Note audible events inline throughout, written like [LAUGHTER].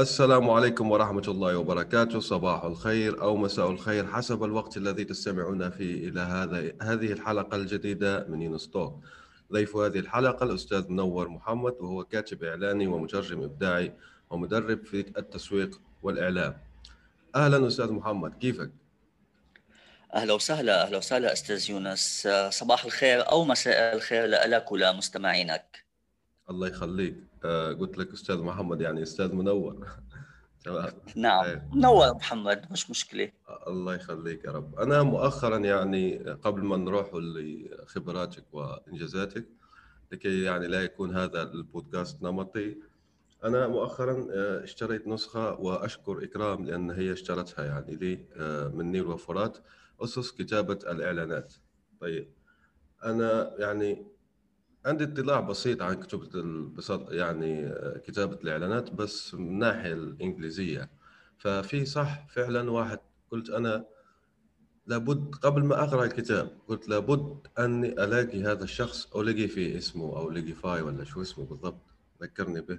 السلام عليكم ورحمة الله وبركاته. صباح الخير أو مساء الخير حسب الوقت الذي تستمعون فيه إلى هذا هذه الحلقة الجديدة من يونستوك ضيف هذه الحلقة الأستاذ منور محمد وهو كاتب إعلاني ومترجم إبداعي ومدرب في التسويق والإعلام. أهلا أستاذ محمد كيفك؟ أهلا وسهلا أهلا وسهلا أستاذ يونس. صباح الخير أو مساء الخير لك ولمستمعينك. الله يخليك. قلت لك أستاذ محمد يعني أستاذ منور. [LAUGHS] نعم. إيه. منور محمد مش مشكلة. الله يخليك يا رب. أنا مؤخرا يعني قبل ما نروح لخبراتك وإنجازاتك لكي يعني لا يكون هذا البودكاست نمطي أنا مؤخرا آه، اشتريت نسخة وأشكر إكرام لأن هي اشترتها يعني لي آه، من نيل وفرات أسس كتابة الإعلانات. طيب. أنا يعني عندي اطلاع بسيط عن كتب يعني آه، كتابة الإعلانات بس من الناحية الإنجليزية. ففي صح فعلا واحد قلت أنا لابد قبل ما أقرأ الكتاب قلت لابد أني ألاقي هذا الشخص أو لقي فيه اسمه أو لقي فاي ولا شو اسمه بالضبط ذكرني به.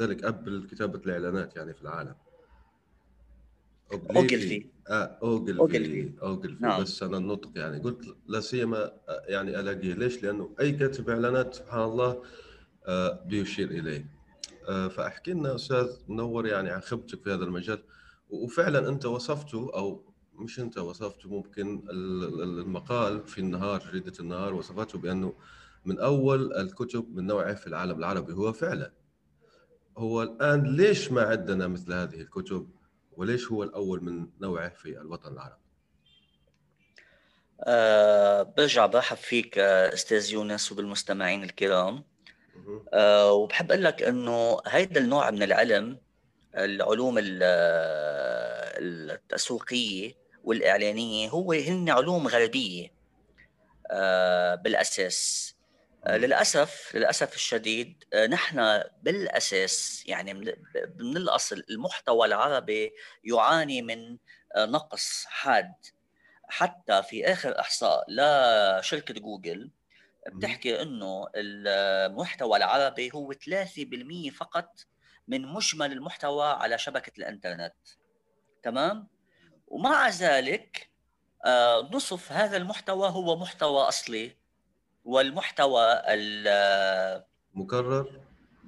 ذلك أب كتابة الإعلانات يعني في العالم. Ogilvy آه Ogilvy Ogilvy نعم. بس أنا النطق يعني قلت لا سيما آه، يعني ألاقيه. ليش؟ لأنه أي كاتب إعلانات سبحان الله آه بيشير إليه. آه فأحكي لنا أستاذ منور يعني عن خبرتك في هذا المجال. وفعلا أنت وصفته أو مش أنت وصفته ممكن المقال في النهار جريدة النهار وصفته بأنه من أول الكتب من نوعه في العالم العربي. هو فعلا هو الآن ليش ما عندنا مثل هذه الكتب؟ وليش هو الأول من نوعه في الوطن العربي؟ أه برجع برحب فيك آه، أستاذ يونس وبالمستمعين الكرام. أه وبحب أقول لك إنه هيدا النوع من العلم العلوم آه، التسويقيه والإعلانية هو هن علوم غربية أه بالأساس. آه، للأسف للأسف الشديد آه، نحن بالأساس يعني من الاصل المحتوى العربي يعاني من آه، نقص حاد. حتى في آخر إحصاء لشركه جوجل بتحكي إنه المحتوى العربي هو 3% فقط من مجمل المحتوى على شبكة الإنترنت. تمام؟ ومع ذلك نصف هذا المحتوى هو محتوى أصلي. والمحتوى مكرر؟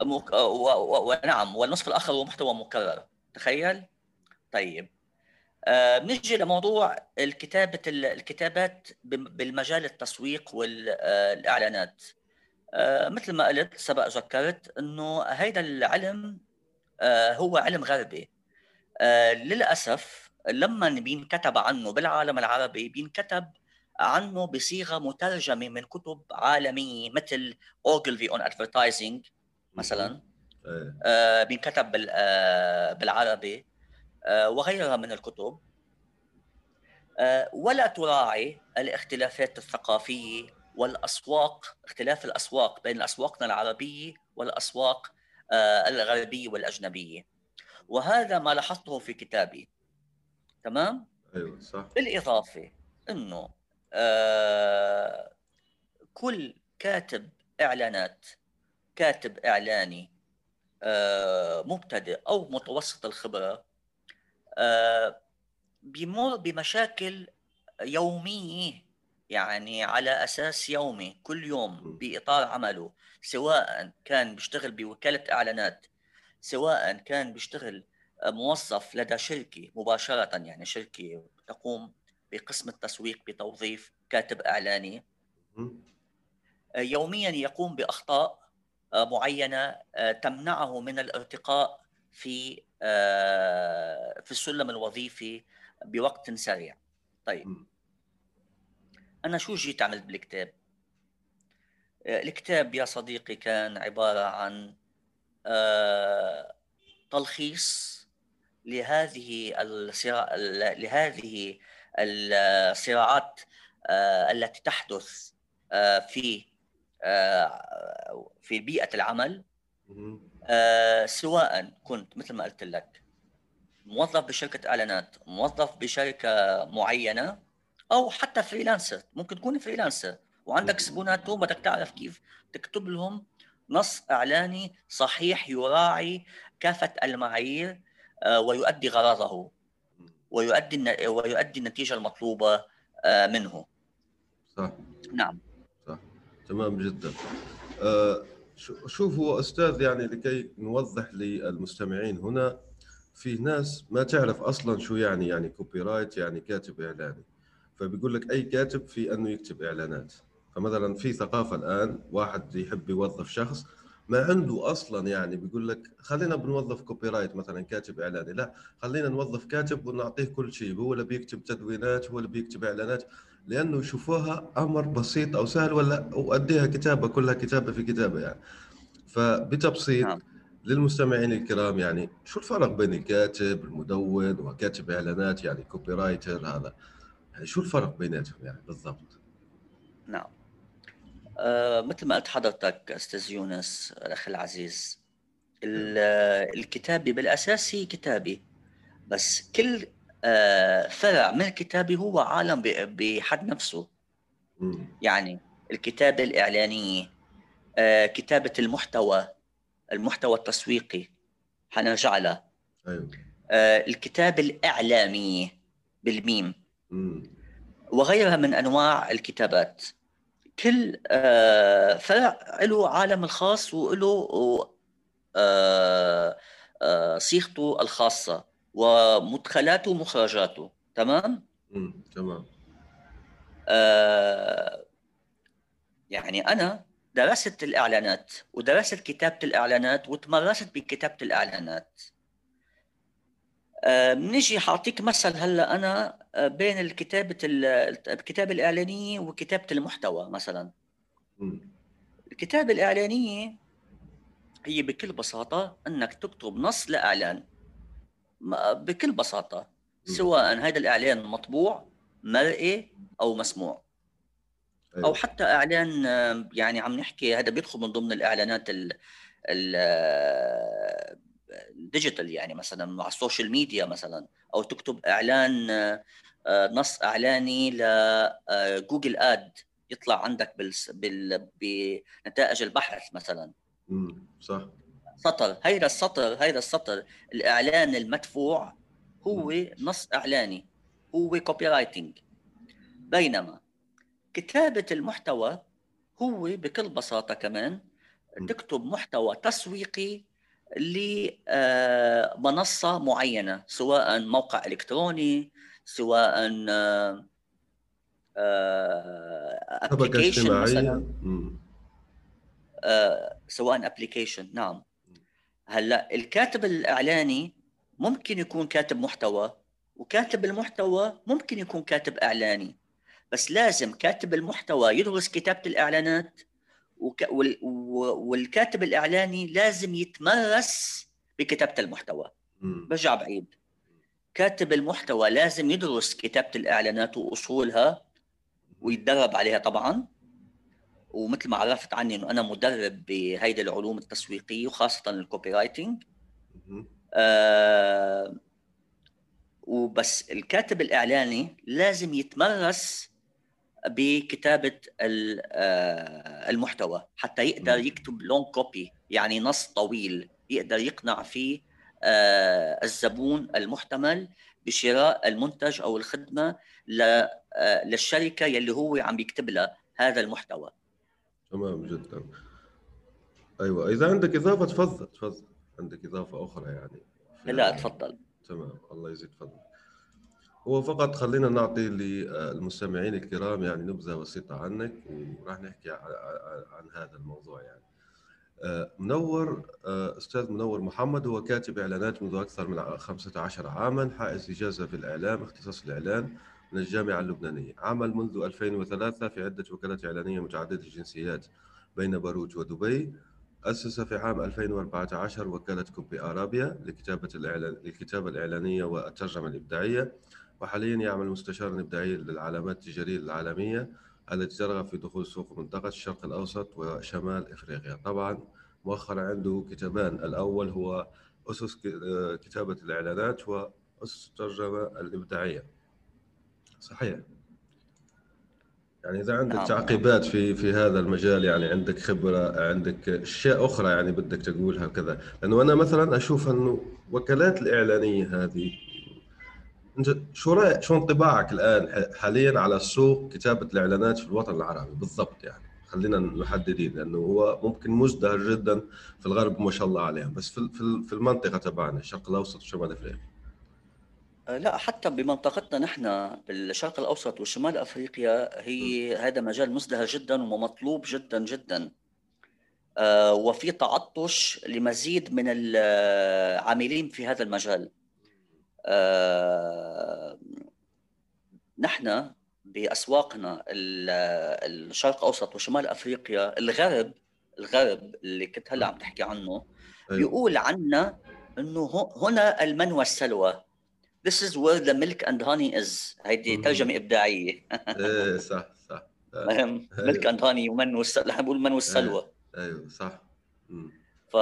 مك... و... و... ونعم والنصف الآخر هو محتوى مكرر. تخيل؟ طيب. آه لموضوع الكتابة الكتابات بالمجال التسويق والإعلانات آه مثل ما قلت سبق ذكرت أنه هذا العلم آه هو علم غربي. آه للأسف لما بينكتب عنه بالعالم العربي بينكتب عنه بصيغة مترجمة من كتب عالمية مثل Ogilvy on Advertising مثلا إيه. آه بينكتب آه بالعربي آه وغيرها من الكتب. آه ولا تراعي الاختلافات الثقافية والأسواق اختلاف الأسواق بين أسواقنا العربية والأسواق الغربية والأجنبية. وهذا ما لاحظته في كتابي. تمام؟ أيوه صح. بالإضافة إنه آه، كل كاتب إعلانات كاتب إعلاني آه، مبتدئ أو متوسط الخبرة آه، بيمر بمشاكل يومية يعني على أساس يومي كل يوم بإطار عمله سواء كان بيشتغل بوكالة إعلانات سواء كان بيشتغل موظف لدى شركة مباشرة يعني شركة تقوم بقسم التسويق بتوظيف كاتب إعلاني. آه، يوميا يقوم بأخطاء آه، معينة آه، تمنعه من الارتقاء في في السلم الوظيفي بوقت سريع. طيب. أنا شو جيت عملت بالكتاب؟ الكتاب يا صديقي كان عبارة عن تلخيص لهذه الصراع لهذه الصراعات آه، التي تحدث آه، في في بيئة العمل. سواء كنت مثل ما قلت لك موظف بشركة إعلانات موظف بشركة معينة أو حتى freelancer ممكن تكون freelancer وعندك زبونات بدك تعرف كيف تكتب لهم نص إعلاني صحيح يراعي كافة المعايير آه، ويؤدي غرضه. ويؤدي ويؤدي النتيجة المطلوبة آه، منه. صح. نعم. صح. تمام جدا. آه، شوف هو أستاذ يعني لكي نوضح للمستمعين هنا في ناس ما تعرف أصلا شو يعني يعني copywriter يعني كاتب إعلاني. فبيقول لك أي كاتب في أنه يكتب إعلانات. فمثلا في ثقافة الآن واحد يحب يوظف شخص ما عنده أصلا يعني بيقول لك خلينا بنوظف copywriter مثلا كاتب إعلاني لا خلينا نوظف كاتب ونعطيه كل شيء هو اللي بيكتب تدوينات هو اللي بيكتب إعلانات لأنه يشوفوها أمر بسيط أو سهل ولا وأديها كتابة كلها كتابة في كتابة يعني. فبتبسيط نعم. للمستمعين الكرام يعني شو الفرق بين الكاتب المدون وكاتب إعلانات يعني copywriter هذا؟ يعني شو الفرق بيناتهم يعني بالضبط؟ نعم. مثل ما قلت حضرتك أستاذ يونس الأخ العزيز الكتابي بالاساس كتابي بس كل آه فرع من الكتابي هو عالم بحد نفسه. يعني الكتابة الإعلانية آه كتابة المحتوى المحتوى التسويقي حنرجع له أيوه. آه الكتابة الإعلامية بالميم. وغيرها من أنواع الكتابات. كل آه، فرع له عالم الخاص وله آه، آه، صيغته الخاصة ومدخلاته ومخرجاته تمام؟ تمام يعني أنا درست الإعلانات ودرست كتابة الإعلانات وتمرست بكتابة الإعلانات بنجي حاعطيك مثل هلا أنا آه، بين الكتابة الكتابه الاعلانيه وكتابة المحتوى مثلا. الكتابة الإعلانية هي بكل بساطة إنك تكتب نص لإعلان. بكل بساطة سواء هذا الإعلان مطبوع مرئي أو مسموع. أو أيوة. حتى إعلان يعني عم نحكي هذا بيدخل من ضمن الإعلانات ال digital يعني مثلا مع ال social media مثلا أو تكتب إعلان آه، نص إعلاني ل Google Ad آه، يطلع عندك بال... بنتائج البحث مثلا. صح. سطر هيدا السطر هيدا السطر الإعلان المدفوع هو نص إعلاني هو copywriting بينما كتابة المحتوى هو بكل بساطة كمان تكتب محتوى تسويقي لمنصة معينة سواء موقع إلكتروني سواء application آه، مثلا. آه، سواء application نعم. هلأ الكاتب الإعلاني ممكن يكون كاتب محتوى وكاتب المحتوى ممكن يكون كاتب إعلاني بس لازم كاتب المحتوى يدرس كتابة الإعلانات والكاتب الإعلاني لازم يتمرس بكتابة المحتوى. برجع بعيد. كاتب المحتوى لازم يدرس كتابة الإعلانات وأصولها ويتدرب عليها طبعا. ومثل ما عرفت عني إنه أنا مدرب بهيدي العلوم التسويقية وخاصة ال copywriting آه وبس الكاتب الإعلاني لازم يتمرس بكتابة آه، المحتوى حتى يقدر يكتب long copy يعني نص طويل يقدر يقنع فيه آه، الزبون المحتمل بشراء المنتج أو الخدمة آه، للشركة يلي هو عم يكتب لها هذا المحتوى. تمام جدا. أيوه إذا عندك إضافة تفضل تفضل. عندك إضافة أخرى يعني لا تفضل. تمام الله يزيد فضلك. هو فقط خلينا نعطي للمستمعين الكرام يعني نبذة بسيطة عنك وراح نحكي عن هذا الموضوع يعني. آه، منور آه، أستاذ منور محمد هو كاتب إعلانات منذ أكثر من 15 عاما حائز إجازة في الإعلام اختصاص الإعلان من الجامعة اللبنانية. عمل منذ 2003 في عدة وكالات إعلانية متعددة الجنسيات بين بيروت ودبي. أسس في عام 2014 وكالة كوبي أرابيا لكتابة الإعلان للكتابة الإعلانية والترجمة الإبداعية. وحاليا يعمل مستشارا إبداعيا للعلامات التجارية العالمية التي ترغب في دخول سوق منطقة الشرق الأوسط وشمال إفريقيا. طبعا مؤخرا عنده كتابان. الأول هو أسس كتابة الإعلانات وأسس الترجمة الإبداعية. صحيح. يعني إذا عندك نعم. تعقيبات في في هذا المجال يعني عندك خبرة عندك أشياء أخرى يعني بدك تقولها كذا لأنه أنا مثلا أشوف أنه وكالات الإعلانية هذه انت شو رايك شو انطباعك الآن حاليا على سوق كتابة الإعلانات في الوطن العربي؟ بالضبط يعني. خلينا محددين لأنه هو ممكن مزدهر جدا في الغرب ما شاء الله عليهم. بس في في المنطقة تبعنا الشرق الأوسط وشمال افريقيا لا حتى بمنطقتنا نحن بالشرق الأوسط وشمال أفريقيا هي هذا مجال مزدهر جدا ومطلوب جدا جدا. آه، وفي تعطش لمزيد من العاملين في هذا المجال. نحن بأسواقنا الشرق الاوسط وشمال أفريقيا الغرب الغرب اللي كنت هلأ عم تحكي عنه أيوه. بيقول عنا إنه هنا المن والسلوى This is where the milk and honey is. هيدي ترجمة إبداعية. [LAUGHS] إيه صح صح. فاهم؟ ملك اند هاني ومن والسلوى نحن بنقول من والسلوى أيوه صح. ف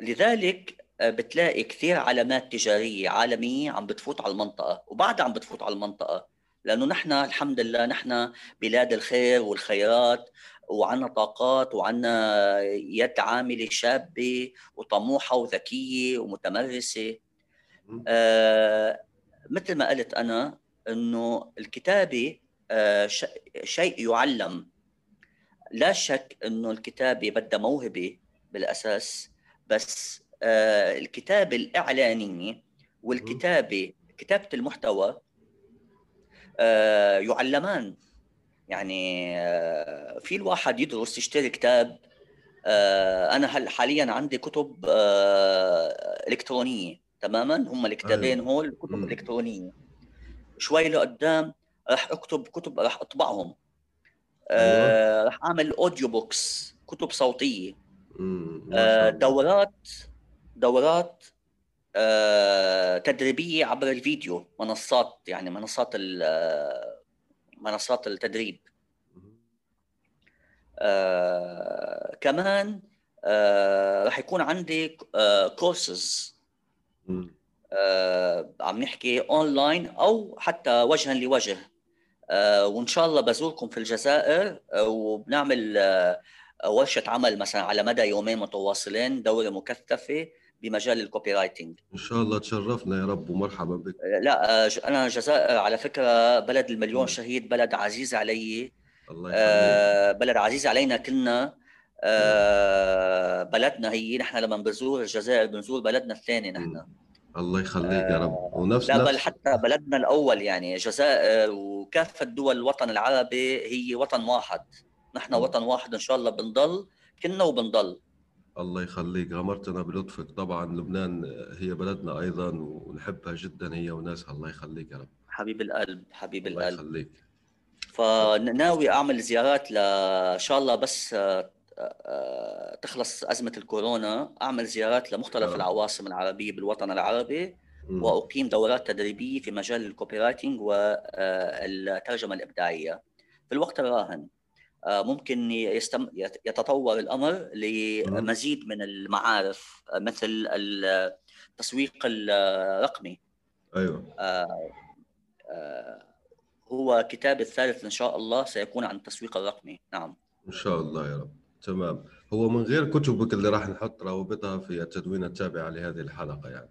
لذلك آه، بتلاقي كثير علامات تجارية عالمية عم بتفوت على المنطقة وبعدها عم بتفوت على المنطقة. لأنه نحن الحمد لله نحن بلاد الخير والخيرات وعنا طاقات وعنا يد عاملة شابة وطموحة وذكية ومتمرسة. آه مثل ما قلت أنا إنه الكتابة آه شيء يعلم. لا شك إنه الكتابة بدها موهبة بالأساس بس آه الكتابه الاعلانيه والكتابه كتابة المحتوى آه يعلمان. يعني آه في الواحد يدرس يشتري كتاب آه أنا حاليا عندي كتب آه إلكترونية تماما؟ هم الكتابين أيوه. هول كتب إلكترونية. شوي لقدام راح أكتب كتب راح أطبعهم. آه راح أعمل audio books كتب صوتية. آه دورات دورات آه تدريبية عبر الفيديو منصات يعني منصات منصات التدريب. آه كمان آه راح يكون عندي آه كورسز آه عم نحكي اونلاين أو حتى وجها لوجه. آه وإن شاء الله بزوركم في الجزائر آه وبنعمل آه ورشة عمل مثلا على مدى يومين متواصلين دورة مكثفة. بمجال ال copywriting إن شاء الله تشرفنا يا رب ومرحبا بك. آه، لا آه، أنا الجزائر على فكرة بلد المليون شهيد بلد عزيز علي. الله آه بلد عزيز علينا كلنا. آه بلدنا هي نحن لما بنزور الجزائر بنزور بلدنا الثاني نحن. الله يخليك يا رب. آه، ونفس لا بل حتى بلدنا الأول يعني الجزائر وكافة دول الوطن العربي هي وطن واحد. نحن. وطن واحد إن شاء الله بنضل كنا وبنضل. الله يخليك. غمرتنا بلطفك. طبعا لبنان هي بلدنا أيضا ونحبها جدا هي وناسها. الله يخليك يا رب. حبيب القلب حبيب القلب. الله يخليك. فناوي أعمل زيارات إن شاء الله بس تخلص أزمة الكورونا. أعمل زيارات لمختلف العواصم العربية بالوطن العربي وأقيم دورات تدريبية في مجال ال copywriting والترجمه الإبداعية. في الوقت الراهن آه، ممكن يستم... يتطور الأمر لمزيد من المعارف مثل التسويق الرقمي. أيوه. آه، آه، هو كتاب الثالث إن شاء الله سيكون عن التسويق الرقمي. نعم. إن شاء الله يا رب. تمام. هو من غير كتبك اللي راح نحط روابطها في التدوين التابعة لهذه الحلقة يعني.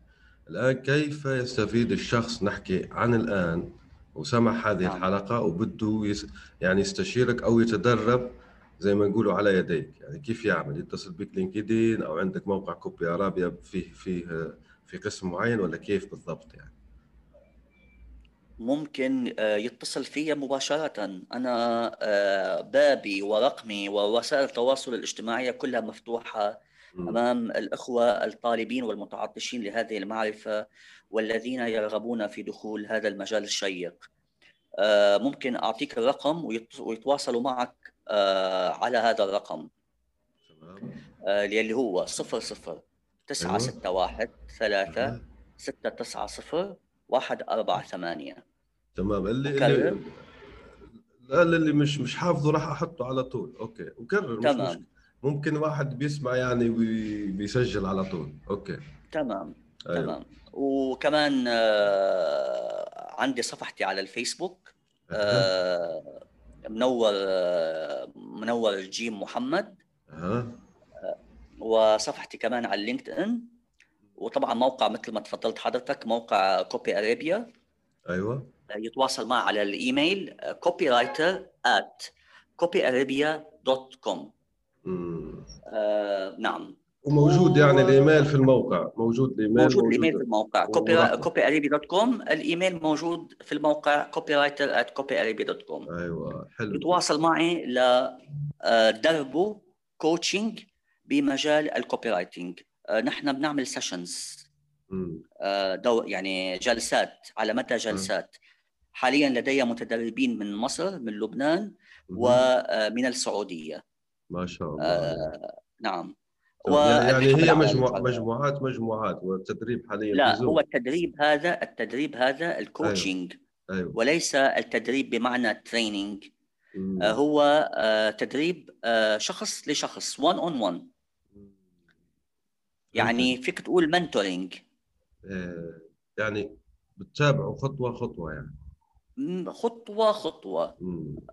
الآن كيف يستفيد الشخص؟ نحكي عن الآن وسمع هذه نعم. الحلقة وبده يس يعني يستشيرك أو يتدرب زي ما نقولوا على يديك. يعني كيف يعمل؟ يتصل بك LinkedIn أو عندك موقع كوبي أرابيا فيه فيه في قسم معين ولا كيف بالضبط يعني؟ ممكن آه، يتصل فيا مباشرة. أنا آه، بابي ورقمي ووسائل التواصل الاجتماعية كلها مفتوحة أمام الأخوة الطالبين والمتعطشين لهذه المعرفة. والذين يرغبون في دخول هذا المجال الشيق. آه، ممكن أعطيك الرقم ويتواصلوا معك على هذا الرقم. آه، اللي هو 00 9 6 1 3 6 9 0 1 4 8 تمام. اللي اللي لا اللي مش مش حافظه راح أحطه على طول. okay. وكرر تمام. مش ممكن واحد بيسمع يعني وبيسجل على طول. okay. تمام. أيوه. تمام. وكمان آه عندي صفحتي على الفيسبوك آه منور آه منور جيم محمد. أه. وصفحتي كمان على ال LinkedIn وطبعا موقع مثل ما تفضلت حضرتك موقع كوبي ارابيا أيوه. يتواصل معي على الإيميل copywriter at copyarabia.com آه نعم. وموجود يعني الإيميل في الموقع. موجود الإيميل موجود, موجود الإيميل في الموقع. copy copy dot com الإيميل موجود في الموقع copywriter copy dot com أيوه حلو. يتواصل معي لدربه آه، coaching بمجال ال copywriting آه، نحن بنعمل sessions آه، دو يعني جلسات على مدى جلسات. حاليا لدي متدربين من مصر من لبنان ومن السعودية. ما شاء الله. آه نعم. يعني هي مجموع مجموعات مجموعات والتدريب حاليا لا هو التدريب هذا التدريب هذا ال coaching أيوه. أيوه. وليس التدريب بمعنى training آه هو آه تدريب آه شخص لشخص 1 on 1 يعني فيك تقول mentoring يعني بتتابعه خطوة خطوة يعني. خطوة خطوة.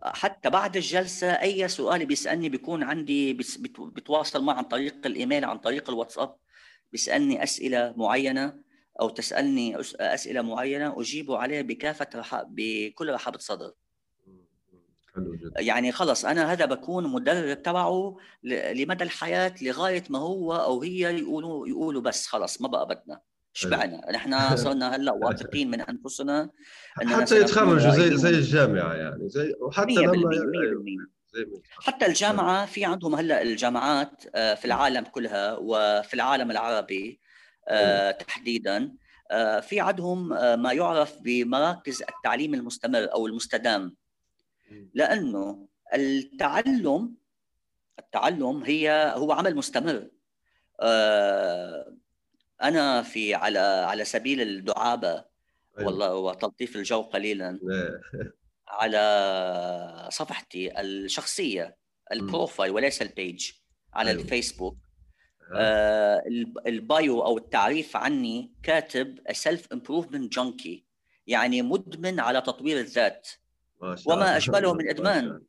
حتى بعد الجلسة أي سؤال بيسألني بيكون عندي بتواصل معه عن طريق الإيميل عن طريق الواتساب. بيسألني أسئلة معينة أو تسألني أسئلة معينة أجيب عليها بكافة رح... بكل رحابة صدر. حلو جدا. يعني خلص أنا هذا بكون مدرب تبعه لمدى الحياة لغاية ما هو أو هي يقولوا يقولوا بس خلص ما بقى بدنا. شبعنا نحن صرنا هلا [LAUGHS] واثقين من أنفسنا حتى يتخرجوا زي زي الجامعة يعني. زي وحتى لما حتى الجامعة في عندهم هلا الجامعات آه، في العالم كلها وفي العالم العربي آه، تحديدا آه، في عندهم ما يعرف بمراكز التعليم المستمر أو المستدام. لأنه التعلم التعلم هي هو عمل مستمر. أنا في على على سبيل الدعابة أيوة. والله وتلطيف الجو قليلا. [LAUGHS] على صفحتي الشخصية ال profile وليس ال page على أيوة. الفيسبوك. آه ال bio أو التعريف عني كاتب self improvement junkie يعني مدمن على تطوير الذات. وما [LAUGHS] أشبهه من إدمان.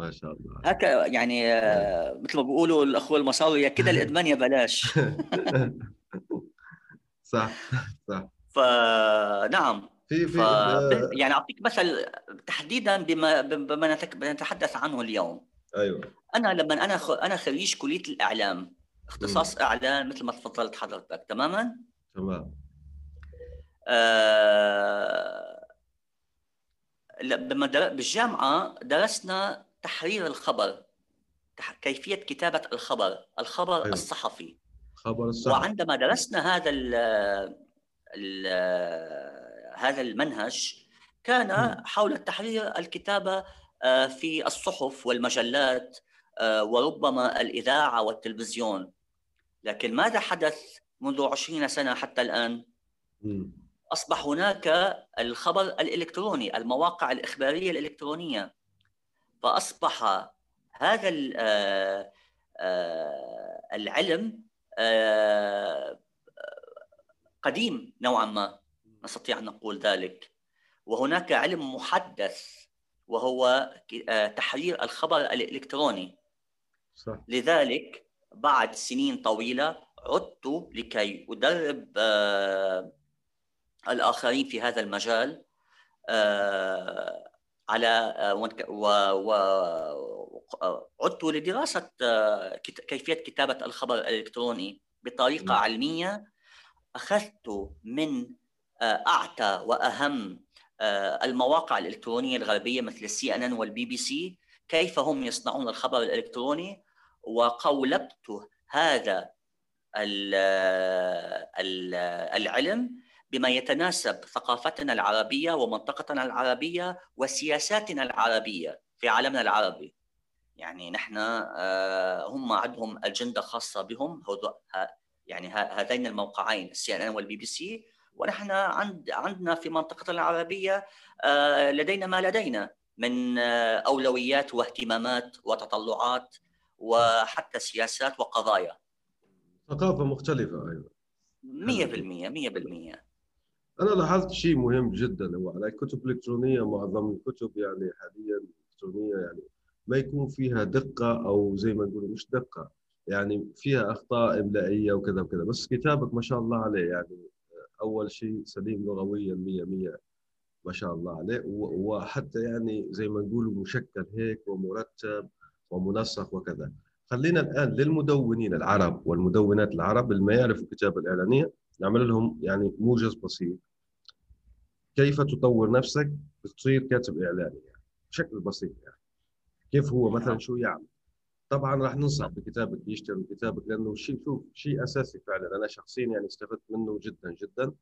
ما شاء الله. هكا يعني آه، مثل ما بيقولوا الأخوة المصاروة كده [LAUGHS] الادمان يا بلاش. [LAUGHS] صح صح. فنعم في في ف... يعني أعطيك مثل تحديدا بما بما نتحدث عنه اليوم. أيوه. أنا لما أنا خ... أنا خريج كلية الإعلام اختصاص م. إعلام مثل ما تفضلت حضرتك تماما؟ تمام. آه... بالجامعة درسنا تحرير الخبر كيفية كتابة الخبر الخبر أيوة. الصحفي. خبر الصحفي. وعندما درسنا هذا ال ال هذا المنهج كان حول تحرير الكتابة آه، في الصحف والمجلات آه، وربما الإذاعة والتلفزيون. لكن ماذا حدث منذ عشرين سنة حتى الآن؟ أصبح هناك الخبر الإلكتروني المواقع الإخبارية الإلكترونية. فأصبح هذا آه، آه، العلم آه، قديم نوعا ما نستطيع أن نقول ذلك وهناك علم محدث وهو تحرير الخبر الإلكتروني صح. لذلك بعد سنين طويلة عدت لكي أدرب الآخرين في هذا المجال على آه، وعدت لدراسة آه، كيفية كتابة الخبر الإلكتروني بطريقة علمية. أخذت من آه، أعتى وأهم المواقع الإلكترونية الغربية مثل السي إن إن والبي بي سي كيف هم يصنعون الخبر الإلكتروني. وقولبت هذا العلم بما يتناسب ثقافتنا العربية ومنطقتنا العربية وسياساتنا العربية في عالمنا العربي. يعني نحن آه، هم عندهم أجندة خاصة بهم. يعني هذين الموقعين السي إن إن والبي بي سي. ونحن عند عندنا في منطقتنا العربية آه، لدينا ما لدينا من آه، أولويات واهتمامات وتطلعات وحتى سياسات وقضايا. ثقافة مختلفة أيضا. 100% 100% أنا لاحظت شيء مهم جدا. هو على الكتب الالكترونيه معظم الكتب يعني حاليا إلكترونية يعني ما يكون فيها دقة أو زي ما نقول مش دقة يعني فيها أخطاء املائيه وكذا وكذا. بس كتابك ما شاء الله عليه يعني أول شيء سليم لغويا 100 100 ما شاء الله عليه. وحتى يعني زي ما نقول مشكل هيك ومرتب ومنسق وكذا. خلينا الآن للمدونين العرب والمدونات العرب اللي ما يعرفوا الكتابه الإعلانية نعمل لهم يعني موجز بسيط. كيف تطور نفسك تصير كاتب اعلاني يعني بشكل بسيط يعني. كيف هو مثلا شو يعمل؟ طبعا راح ننصح بكتابك يشتروا كتابك لأنه شيء شوف شيء أساسي فعلا. أنا شخصيا يعني استفدت منه جدا جدا.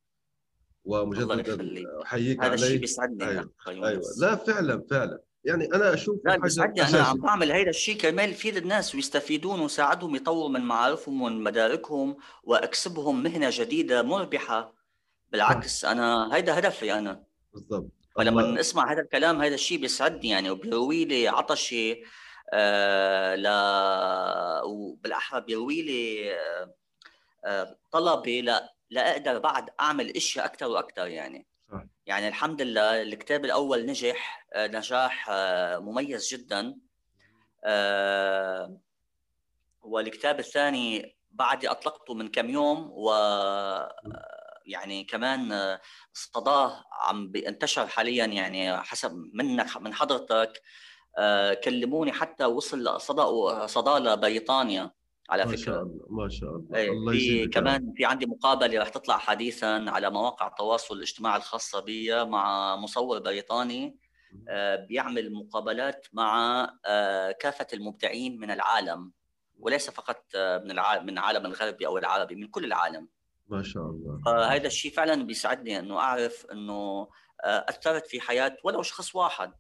ومجددا أحييك هذا الشيء بيسعدني أيوة. أيوه. لا فعلا فعلا. يعني أنا أشوف لا بيسعدني أنا عم بعمل هذا الشيء كرمال يفيد الناس ويستفيدون وساعدهم يطوروا من معارفهم ومن مداركهم وأكسبهم مهنة جديدة مربحة. بالعكس أنا هيدا هدفي أنا. بالضبط. فلما اسمع هذا الكلام هذا الشيء بيسعدني يعني وبيروي لي عطشي آه ل وبالاحرى بيروي لي آه, آه، طلبي لا لأقدر بعد أعمل إشياء أكثر وأكثر يعني. صح. يعني الحمد لله الكتاب الأول نجح آه نجاح آه مميز جدا. آه والكتاب الثاني بعد أطلقته من كم يوم و يعني كمان صداه عم بينتشر حاليا يعني حسب منك من حضرتك آه، كلموني حتى وصل لصدى صدى لبريطانيا على ما فكرة. شاء الله ما شاء الله. إيه، الله في كمان في عندي مقابلة رح تطلع حديثا على مواقع التواصل الاجتماعي الخاصة بي مع مصور بريطاني آه، بيعمل مقابلات مع آه، كافة المبدعين من العالم وليس فقط من العالم من العالم الغربي أو العربي من كل العالم. ما شاء الله. فهذا الشيء فعلا بيسعدني إنه أعرف إنه أثرت في حياة ولو شخص واحد.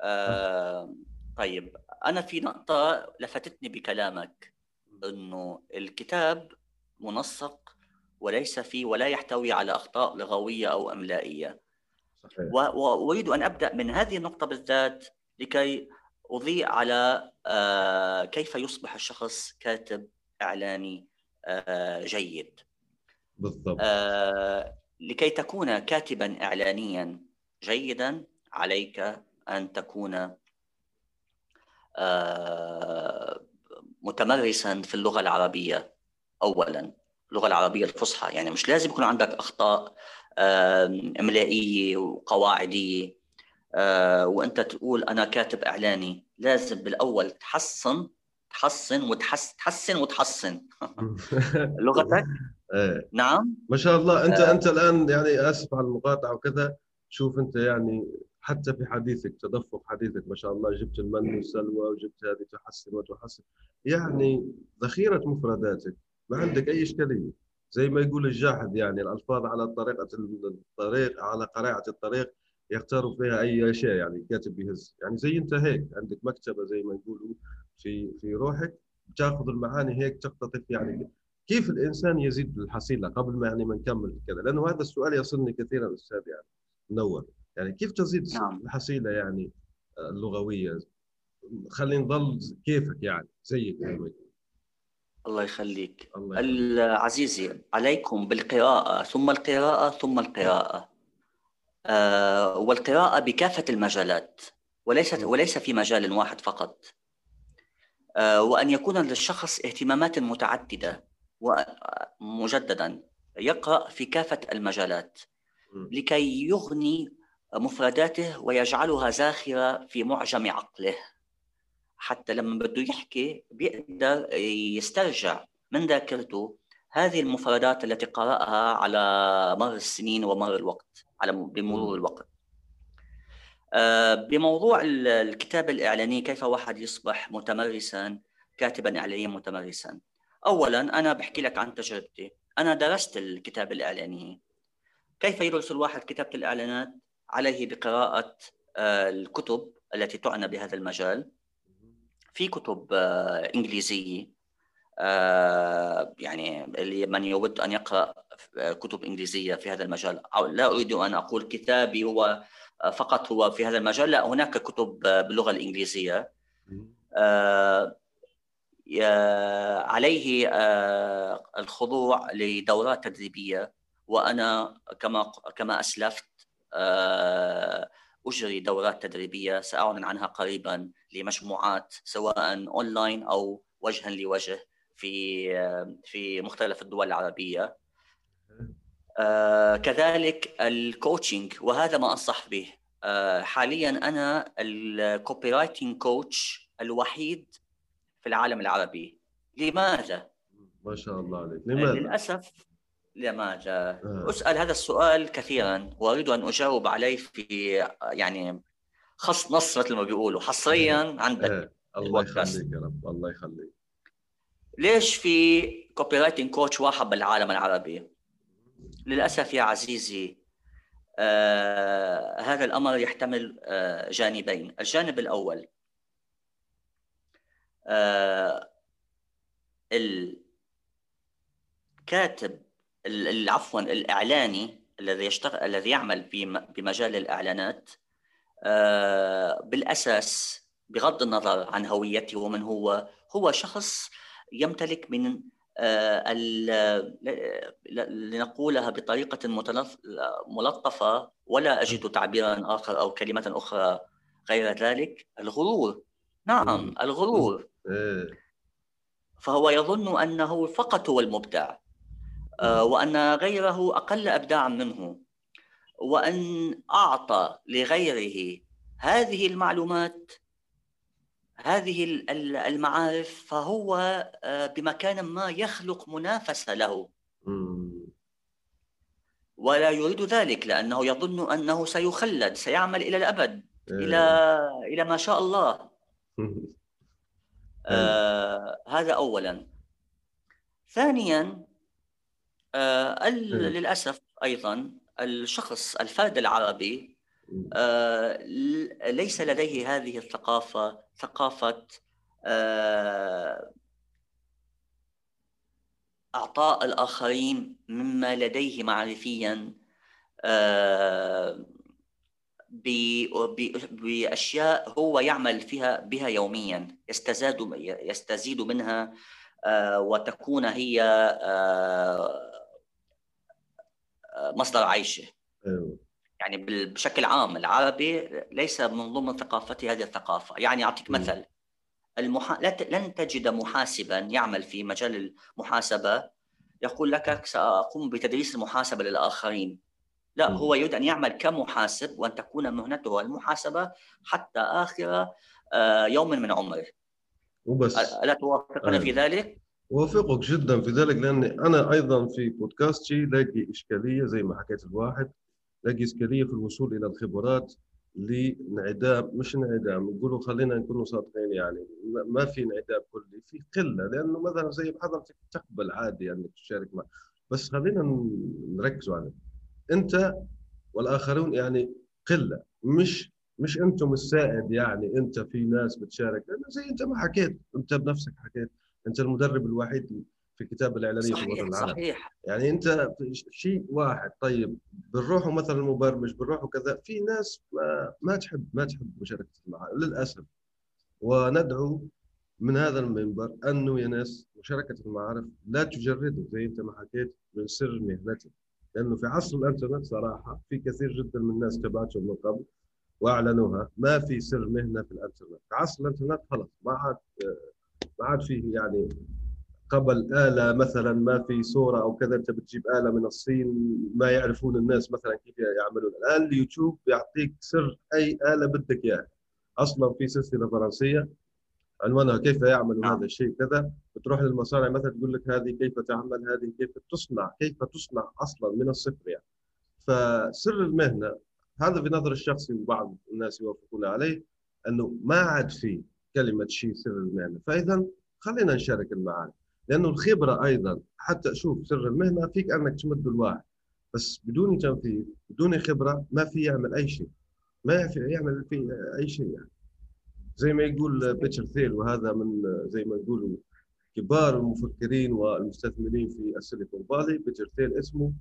آه طيب أنا في نقطة لفتتني بكلامك إنه الكتاب منسق وليس فيه ولا يحتوي على أخطاء لغوية أو أملائية. صحيح. وأريد أن أبدأ من هذه النقطة بالذات لكي أضيء على آه كيف يصبح الشخص كاتب إعلاني آه جيد. بالضبط. آه لكي تكون كاتبا اعلانيا جيدا عليك أن تكون آه، متمرسا في اللغة العربية اولا. اللغة العربية الفصحى يعني مش لازم يكون عندك أخطاء إملائية وقواعدية. آه، وأنت تقول أنا كاتب إعلاني لازم بالأول تحسن تحسن وتحسن تحسن وتحسن لغتك إيه. نعم. ما شاء الله. انت آه. أنت الآن يعني آسف على المقاطعة وكذا. شوف أنت يعني حتى في حديثك تدفق حديثك ما شاء الله. جبت المن والسلوى وجبت هذه تحسن وتحسن. يعني ذخيرة مفرداتك. ما عندك أي إشكالية. زي ما يقول الجاحد يعني الألفاظ على طريقة الطريق على قريعه الطريق يختاروا فيها أي شيء يعني الكاتب بيهز يعني زي أنت هيك عندك مكتبة زي ما يقولوا في في روحك بتاخذ المعاني هيك تقتطف يعني كيف الإنسان يزيد الحصيلة قبل ما يعني ما نكمل كذا لأنه هذا السؤال يصلني كثيرا أستاذ يعني منور. يعني كيف تزيد نعم. الحصيلة يعني آه، اللغوية؟ خلينا نظل كيفك يعني زيك زي الله يخليك. الله عزيزي عليكم بالقراءة ثم القراءة ثم القراءة. آه والقراءة بكافة المجالات وليست وليس في مجال واحد فقط. آه وأن يكون للشخص اهتمامات متعددة. ومجددا يقرأ في كافة المجالات لكي يغني مفرداته ويجعلها زاخرة في معجم عقله. حتى لما بده يحكي بيقدر يسترجع من ذاكرته هذه المفردات التي قرأها على مر السنين ومر الوقت على بمرور الوقت. آه، بموضوع الكتابة الإعلانية كيف واحد يصبح متمرسا كاتبا إعلانيا متمرسا؟ أولا أنا بحكي لك عن تجربتي. أنا درست الكتابة الإعلانية كيف يدرس الواحد كتابة الإعلانات عليه بقراءة آه، الكتب التي تعنى بهذا المجال؟ في كتب إنجليزية يعني اللي من يود أن يقرأ كتب إنجليزية في هذا المجال. لا أريد أن أقول كتابي هو فقط هو في هذا المجال. لا هناك كتب باللغة الإنجليزية. عليه الخضوع لدورات تدريبية وأنا كما كما أسلفت أجري دورات تدريبية سأعلن عنها قريبا لمجموعات سواء أونلاين أو وجها لوجه في في مختلف الدول العربية. كذلك ال coaching وهذا ما أنصح به. حاليا أنا ال copywriting coach الوحيد في العالم العربي. لماذا؟ ما شاء الله عليك. لماذا؟ للأسف لماذا؟ آه. أسأل هذا السؤال كثيرا وأريد أن أجاوب عليه في يعني خص نص مثل ما بيقولوا. حصريا [LAUGHS] آه. عندك آه. الله يخليك يا رب الله يخليك. ليش في copywriting coach واحد بالعالم العربي؟ للأسف يا عزيزي آه هذا الأمر يحتمل آه جانبين. الجانب الأول آه الكاتب عفوا الإعلاني الذي يشتغل الذي يعمل بمجال الإعلانات آه بالأساس بغض النظر عن هويته ومن هو هو شخص يمتلك من آه، لنقولها بطريقة ملطفة ولا أجد تعبيرا آخر أو كلمة أخرى غير ذلك الغرور نعم الغرور. إيه. فهو يظن أنه فقط هو المبدع آه، وأن غيره أقل إبداعا منه وأن أعطى لغيره هذه المعلومات هذه المعارف فهو آه، بمكان ما يخلق منافسة له. ولا يريد ذلك لأنه يظن أنه سيخلد سيعمل إلى الأبد إلى إيه. إلى ما شاء الله. [LAUGHS] آه هذا اولا. ثانيا آه للأسف أيضا الشخص الفرد العربي آه، ليس لديه هذه الثقافة ثقافة آه، أعطاء الآخرين مما لديه معرفيا آه، بأشياء هو يعمل فيها بها يوميا يستزاد يستزيد منها وتكون هي مصدر عيشه. أيوه. يعني بشكل عام العربي ليس من ضمن ثقافته هذه الثقافة. يعني أعطيك مثل المحا... لن تجد محاسبا يعمل في مجال المحاسبة. يقول لك سأقوم بتدريس المحاسبة للآخرين. لا هو يريد أن يعمل كمحاسب وأن تكون مهنته المحاسبة حتى آخر آه، يوم من عمره. وبس. ألا توافقني في ذلك؟ أوافقك جدا في ذلك لاني أنا أيضا في بودكاستي لاقي إشكالية زي ما حكيت الواحد لاقي إشكالية في الوصول إلى الخبرات لانعدام مش انعدام نقولوا خلينا نكونوا صادقين يعني ما في انعدام كلي في قلة لأنه مثلا زي بحضرتك تقبل عادي أنك يعني تشارك معه بس خلينا نركزوا على انت والآخرون يعني قلة. مش مش أنتم السائد يعني انت في ناس بتشارك. زي انت ما حكيت انت بنفسك حكيت. انت المدرب الوحيد في كتاب الاعلانيه صحيح في الوطن العربي. صحيح. يعني انت شيء واحد. طيب بنروحوا مثلا مبرمج بنروحوا كذا. في ناس ما, ما تحب ما تحب مشاركه المعارف للأسف. وندعو من هذا المنبر أنه يا ناس مشاركة المعارف لا تجردوا زي انت ما حكيت من سر مهنتك. لأنه في عصر الإنترنت صراحة في كثير جدا من الناس تبعتهم من قبل وأعلنوها. ما في سر مهنة في الإنترنت. في عصر الإنترنت خلص ما عاد ما عاد فيه يعني قبل آلة مثلا ما في صورة أو كذا أنت بتجيب آلة من الصين ما يعرفون الناس مثلا كيف يعملون. الآن اليوتيوب بيعطيك سر أي آلة بدك إياها. أصلا في سلسلة فرنسية عنوانها كيف يعمل نعم. هذا الشيء كذا بتروح للمصانع مثلا تقول لك هذه كيف تعمل هذه كيف تصنع كيف تصنع أصلا من الصفر يعني. فسر المهنة هذا في نظر الشخصي وبعض الناس يوافقون عليه أنه ما عاد في كلمة شيء سر المهنة. فإذا خلينا نشارك المعارف لأنه الخبرة أيضا حتى شوف سر المهنة فيك أنك تمد الواحد. بس بدون تنفيذ بدون خبرة ما في يعمل أي شيء. ما في يعمل في أي شيء يعني. زي ما يقول بيتر ثيل وهذا من زي ما يقولوا كبار المفكرين والمستثمرين في السيليكون فالي. بيتر ثيل اسمه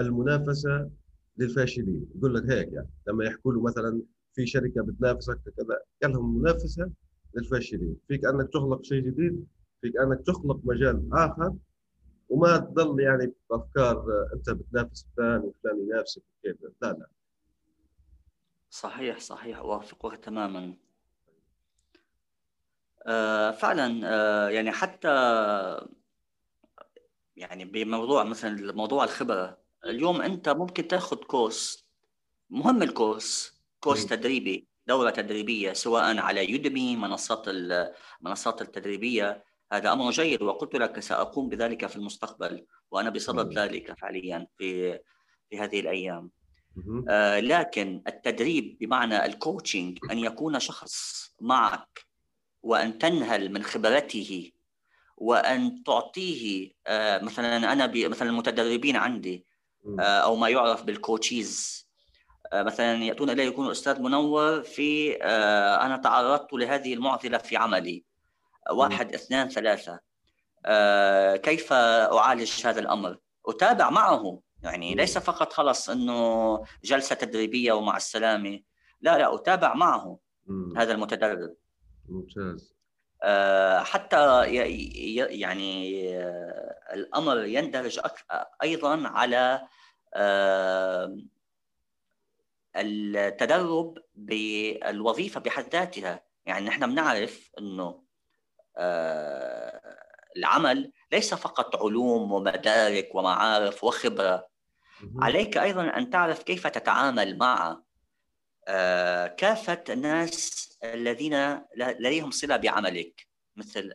المنافسة للفاشلين. يقول لك هيك يعني لما يحكوا له مثلا في شركة بتنافسك كذا قال لهم منافسة للفاشلين. فيك أنك تخلق شيء جديد فيك أنك تخلق مجال آخر وما تضل يعني بأفكار أنت بتنافس فلان وفلان ينافسك وكيف. لا لا. صحيح صحيح. اوافقك تماما. فعلا آه يعني حتى يعني بموضوع مثلا موضوع الخبرة اليوم أنت ممكن تاخذ course مهم ال course course. تدريبي دورة تدريبية سواء على يودمي منصات المنصات التدريبية. هذا أمر جيد وقلت لك سأقوم بذلك في المستقبل وأنا بصدد ذلك فعليا في في هذه الأيام. آه لكن التدريب بمعنى ال coaching أن يكون شخص معك وأن تنهل من خبرته وأن تعطيه آه مثلا أنا مثلا المتدربين عندي آه أو ما يعرف بالكوتشيز. آه مثلا يأتون إلي يكون الاستاذ منور في أنا تعرضت لهذه المعضلة في عملي. واحد اثنان ثلاثة. آه كيف أعالج هذا الأمر؟ أتابع معه. يعني ليس فقط خلص إنه جلسة تدريبية ومع السلامة. لا لا أتابع معه هذا المتدرب. ممتاز. آه حتى يعني آه الأمر يندرج أيضا على آه التدرب بالوظيفة بحد ذاتها. يعني نحن بنعرف إنه العمل ليس فقط علوم ومدارك ومعارف وخبرة. عليك أيضا أن تعرف كيف تتعامل مع كافة الناس الذين لديهم صلة بعملك مثل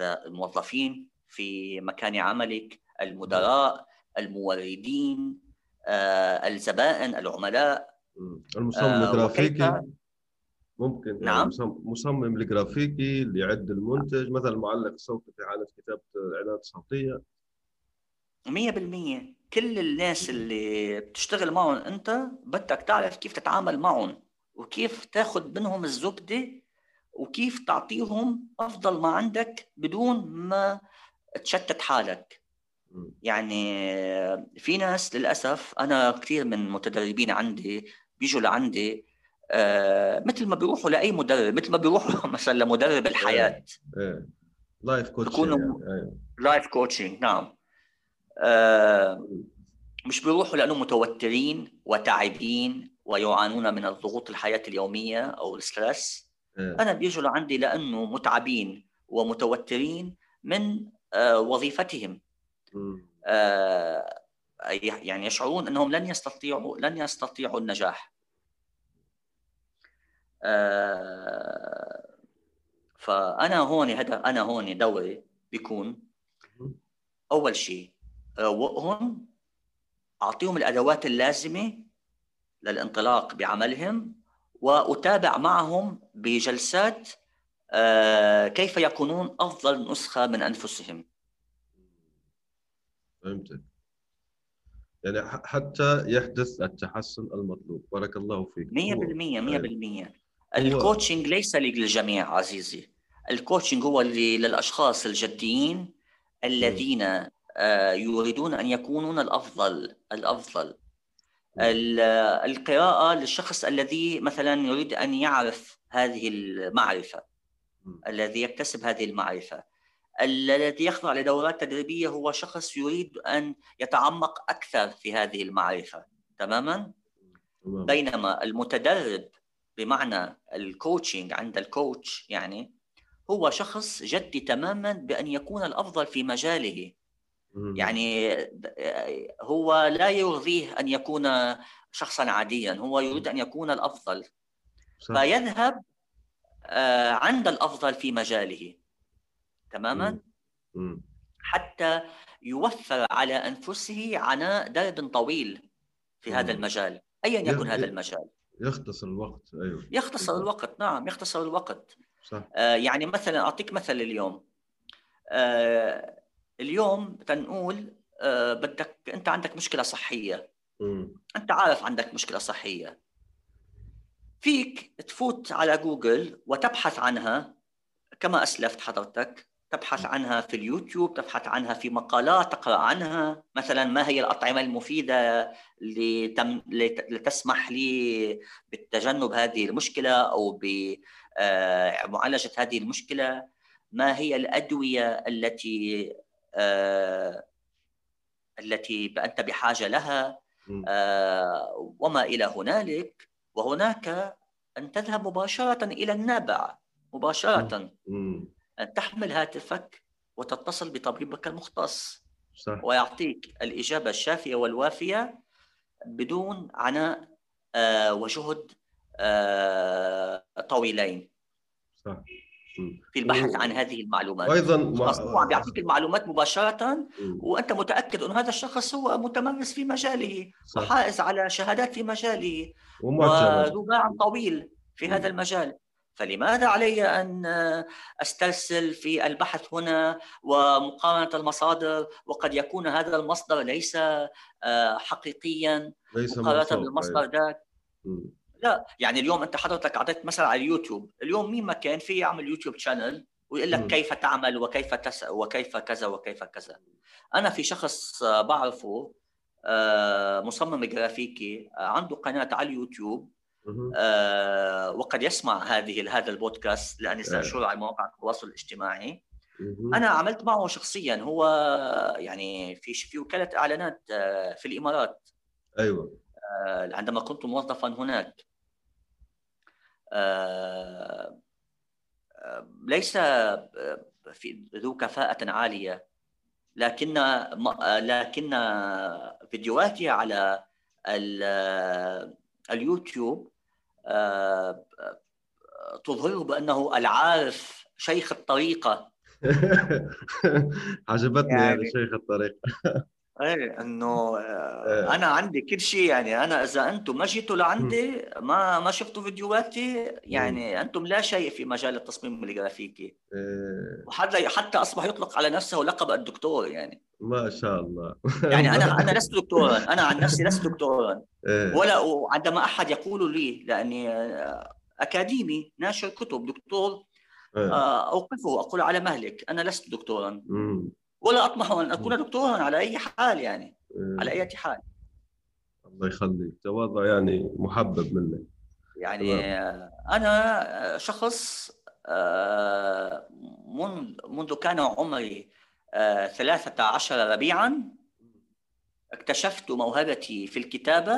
الموظفين في مكان عملك المدراء الموردين الزبائن العملاء المصمم الجرافيكي. ممكن. نعم. مصمم الجرافيكي اللي يعد المنتج مثلا معلق الصوتي في حاله كتابة إعلانات صوتية. 100% كل الناس اللي بتشتغل معهم انت بدك تعرف كيف تتعامل معهم وكيف تاخذ منهم الزبدة وكيف تعطيهم أفضل ما عندك بدون ما تشتت حالك. يعني في ناس للأسف أنا كثير من متدربين عندي بيجوا لعندي آه مثل ما بيروحوا لأي مدرب مثل ما بيروحوا [LAUGHS] مثلا لمدرب الحياة. إيه. life coaching. life coaching نعم. مش بيروحوا لأنهم متوترين وتعبين ويعانون من الضغوط الحياة اليومية أو الستريس إيه. أنا بيجوا لعندي لأنه متعبين ومتوترين من آه وظيفتهم. آه يعني يشعرون أنهم لن يستطيعوا لن يستطيعوا النجاح. آه، فأنا هون هدف أنا هون دوري بيكون أول شيء روقهم أعطيهم الأدوات اللازمة للانطلاق بعملهم وأتابع معهم بجلسات آه، كيف يكونون أفضل نسخة من أنفسهم. فهمتك. يعني حتى يحدث التحسن المطلوب. بارك الله فيك. 100% 100% ال coaching ليس للجميع عزيزي. ال coaching هو للأشخاص الجديين الذين آه، يريدون أن يكونون الأفضل الأفضل. القراءة للشخص الذي مثلا يريد أن يعرف هذه المعرفة الذي يكتسب هذه المعرفة. الذي يخضع لدورات تدريبية هو شخص يريد أن يتعمق أكثر في هذه المعرفة. تماما؟ بينما المتدرب بمعنى الكوتشنج عند الكوتش يعني هو شخص جدي تماما بأن يكون الأفضل في مجاله. يعني هو لا يرضيه أن يكون شخصا عاديا هو يريد أن يكون الأفضل. صح. فيذهب آه، عند الأفضل في مجاله. تماما؟ حتى يوفر على أنفسه عناء درب طويل في هذا المجال ايا يكن هذا المجال. يختصر الوقت أيوه. يختصر. الوقت نعم يختصر الوقت. صح. آه يعني مثلا أعطيك مثل اليوم. آه اليوم تنقول آه بدك انت عندك مشكلة صحية. م. انت عارف عندك مشكلة صحية. فيك تفوت على جوجل وتبحث عنها كما أسلفت حضرتك تبحث عنها في اليوتيوب تبحث عنها في مقالات تقرأ عنها. مثلا ما هي الأطعمة المفيدة لتم... لتسمح لي بالتجنب هذه المشكلة أو بمعالجه آه، هذه المشكلة؟ ما هي الأدوية التي التي انت بحاجة لها آه، وما إلى هنالك وهناك أن تذهب مباشرة إلى النابع مباشرة. أن تحمل هاتفك وتتصل بطبيبك المختص. صح. ويعطيك الإجابة الشافية والوافية بدون عناء آه، وجهد آه، طويلين. صح. في البحث عن هذه المعلومات. وأيضا مع... بيعطيك المعلومات مباشرة وأنت متأكد انه هذا الشخص هو متمرس في مجاله. وحائز على شهادات في مجاله وذو باع طويل في هذا المجال. فلماذا علي أن أسترسل في البحث هنا ومقارنة المصادر؟ وقد يكون هذا المصدر ليس آه، حقيقيا ليس مقارنة بالمصدر أيوة. ذاك. لا يعني اليوم انت حضرتك اعطيت مثلا على اليوتيوب اليوم مين ما كان في يعمل YouTube channel ويقول لك كيف تعمل وكيف تس وكيف كذا وكيف كذا. أنا في شخص بعرفه آه، مصمم جرافيكي عنده قناة على اليوتيوب آه وقد يسمع هذه هذا البودكاست لاني. سانشره على مواقع التواصل الاجتماعي. أنا عملت معه شخصيا هو يعني في في وكالة إعلانات آه، في الإمارات. أيوه. آه عندما كنت موظفا هناك. آه, آه، ليس في ذو كفاءة عالية لكن لكن فيديوهاتي على اليوتيوب آه، تظهره بأنه العارف شيخ الطريقة. [LAUGHS] عجبتني يعني, يعني شيخ الطريقة. [LAUGHS] إيه إنه آه، إيه. أنا عندي كل شيء يعني أنا إذا أنتم ما جيتوا لعندي ما ما شفتوا فيديوهاتي يعني أنتم لا شيء في مجال التصميم الجرافيكي إيه. وحتى حتى أصبح يطلق على نفسه لقب الدكتور يعني. ما شاء الله. [LAUGHS] يعني أنا أنا لست دكتورا أنا عن نفسي لست دكتورا. إيه. ولا عندما أحد يقول لي لأني آه، أكاديمي ناشر كتب دكتور آه، أوقفه أقول على مهلك أنا لست دكتورا. ولا أطمح أن أكون دكتورا على أي حال يعني على أي حال. الله يخليك. تواضع يعني محبب منك. يعني أنا شخص آه، منذ منذ كان عمري 13 آه، ربيعا اكتشفت موهبتي في الكتابة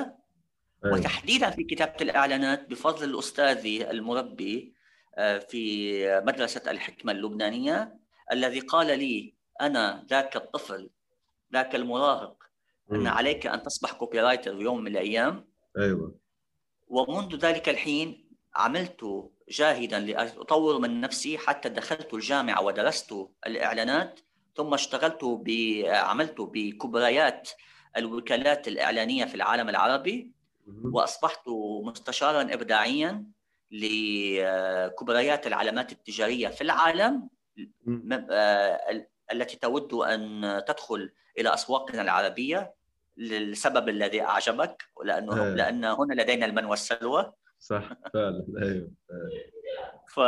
أيوة. وتحديدا في كتابة الإعلانات بفضل الأستاذ المربي آه، في مدرسة الحكمة اللبنانية الذي قال لي أنا ذاك الطفل ذاك المراهق أن عليك أن تصبح copywriter يوم من الأيام. أيوه. ومنذ ذلك الحين عملت جاهدا لأطور من نفسي حتى دخلت الجامعة ودرست الإعلانات ثم اشتغلت ب... عملت بكبريات الوكالات الإعلانية في العالم العربي. وأصبحت مستشارا ابداعيا لكبريات العلامات التجارية في العالم. التي تود أن تدخل إلى أسواقنا العربية للسبب الذي أعجبك لأنه أيه. لأن هنا لدينا المن والسلوى. صح فعلا. أيوه ف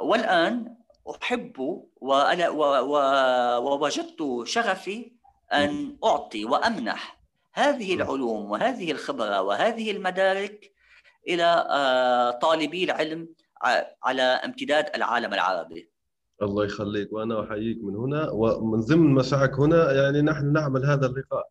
والآن أحب وأنا و... و... ووجدت شغفي أن أعطي وأمنح هذه العلوم وهذه الخبرة وهذه المدارك إلى آه، طالبي العلم على امتداد العالم العربي. الله يخليك. وأنا أحييك من هنا ومن ضمن مساعك هنا يعني نحن نعمل هذا اللقاء.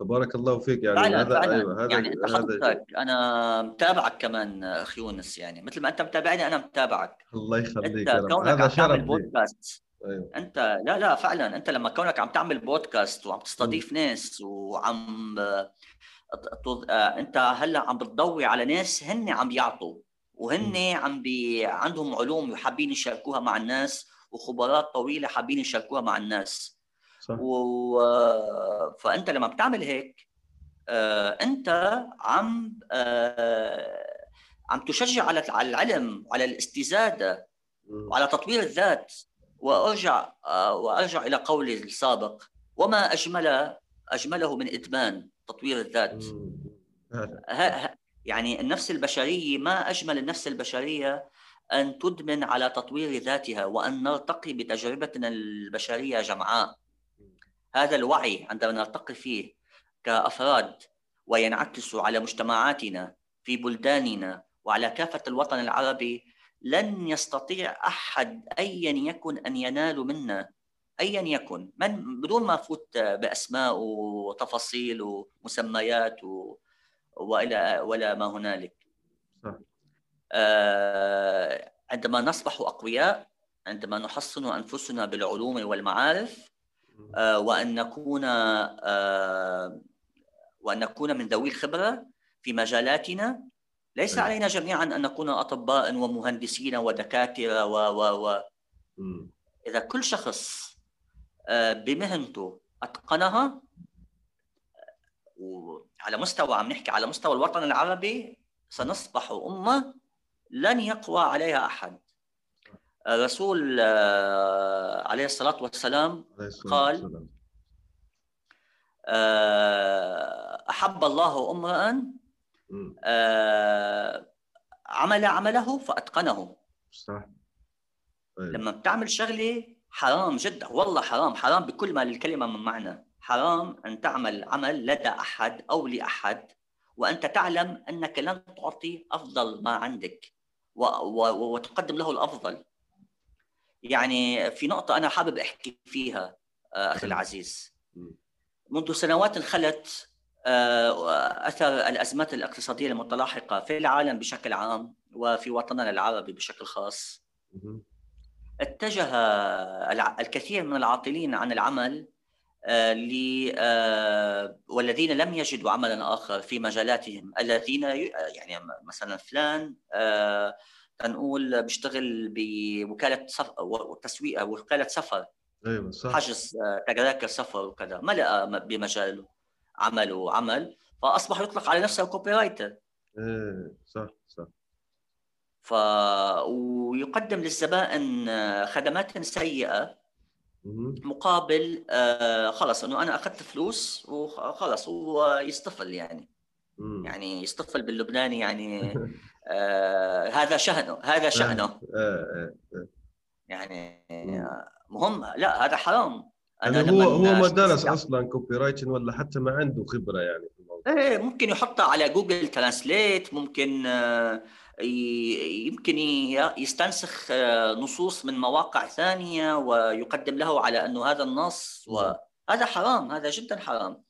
تبارك الله فيك يعني. فعلا هذا فعلا أيوة هذا يعني أنت حضرتك أنا متابعك كمان أخي يونس يعني. مثل ما أنت متابعني أنا متابعك. الله يخليك أنت كونك هذا عم تعمل بودكاست. أيوة. أنت لا لا فعلا. أنت لما كونك عم تعمل بودكاست وعم تستضيف م. ناس وعم أنت هلأ عم بتضوي على ناس هن عم بيعطوا وهن عم بي عندهم علوم وحابين يشاركوها مع الناس. وخبرات طويلة حابين يشاركوها مع الناس. صح. و... فأنت لما بتعمل هيك آه، أنت عم آه، عم تشجع على العلم وعلى الاستزادة وعلى تطوير الذات. وأرجع آه، وأرجع إلى قولي السابق وما أجمل أجمله من إدمان تطوير الذات. يعني النفس البشرية ما أجمل النفس البشرية أن تدمن على تطوير ذاتها وأن نرتقي بتجربتنا البشرية جمعاء. هذا الوعي عندما نرتقي فيه كأفراد وينعكس على مجتمعاتنا في بلداننا وعلى كافة الوطن العربي لن يستطيع أحد ايا يكن أن ينال منا. ايا يكن. من بدون ما أفوت بأسماء وتفاصيل ومسميات و... والى ولا ما هنالك. صح. آه عندما نصبح أقوياء عندما نحصن أنفسنا بالعلوم والمعارف آه وأن نكون آه وأن نكون من ذوي الخبرة في مجالاتنا ليس. علينا جميعا أن نكون أطباء ومهندسين ودكاترة و و و. إذا كل شخص بمهنته أتقنها وعلى مستوى عم نحكي على مستوى الوطن العربي سنصبح أمة لن يقوى عليها أحد. الرسول آه، عليه الصلاة والسلام قال آه، أحب الله امرا عمل عمله فأتقنه. صح. طيب. لما بتعمل شغلة حرام جدا والله حرام حرام بكل ما للكلمة من معنى. حرام أن تعمل عمل لدى أحد أو لأحد وأنت تعلم أنك لن تعطي أفضل ما عندك. وتقدم له الأفضل. يعني في نقطة أنا حابب أحكي فيها آه، أخي العزيز. منذ سنوات خلت آه، أثر الأزمات الاقتصادية المتلاحقة في العالم بشكل عام وفي وطننا العربي بشكل خاص. اتجه الكثير من العاطلين عن العمل والذين لم يجدوا عملا آخر في مجالاتهم الذين يعني مثلا فلان تنقول بيشتغل بوكالة تسويق وكالة سفر. أيوه صح. حجز تذاكر سفر وكذا ما لقى بمجاله عمل وعمل فأصبح يطلق على نفسه copywriter إيه صح صح. ف ويقدم للزبائن خدمات سيئة. مقابل آه خلص إنه أنا أخذت فلوس وخلص هو يصطفل يعني. مم. يعني يصطفل باللبناني يعني [LAUGHS] آه هذا شأنه هذا آه، شأنه. يعني مهم. لا هذا حرام. أنا هو هو ما درس أصلا copywriting ولا حتى ما عنده خبرة يعني. إيه ممكن يحطها على Google Translate ممكن آه، يمكن يستنسخ آه، نصوص من مواقع ثانية ويقدم له على إنه هذا النص وهذا حرام هذا جدا حرام.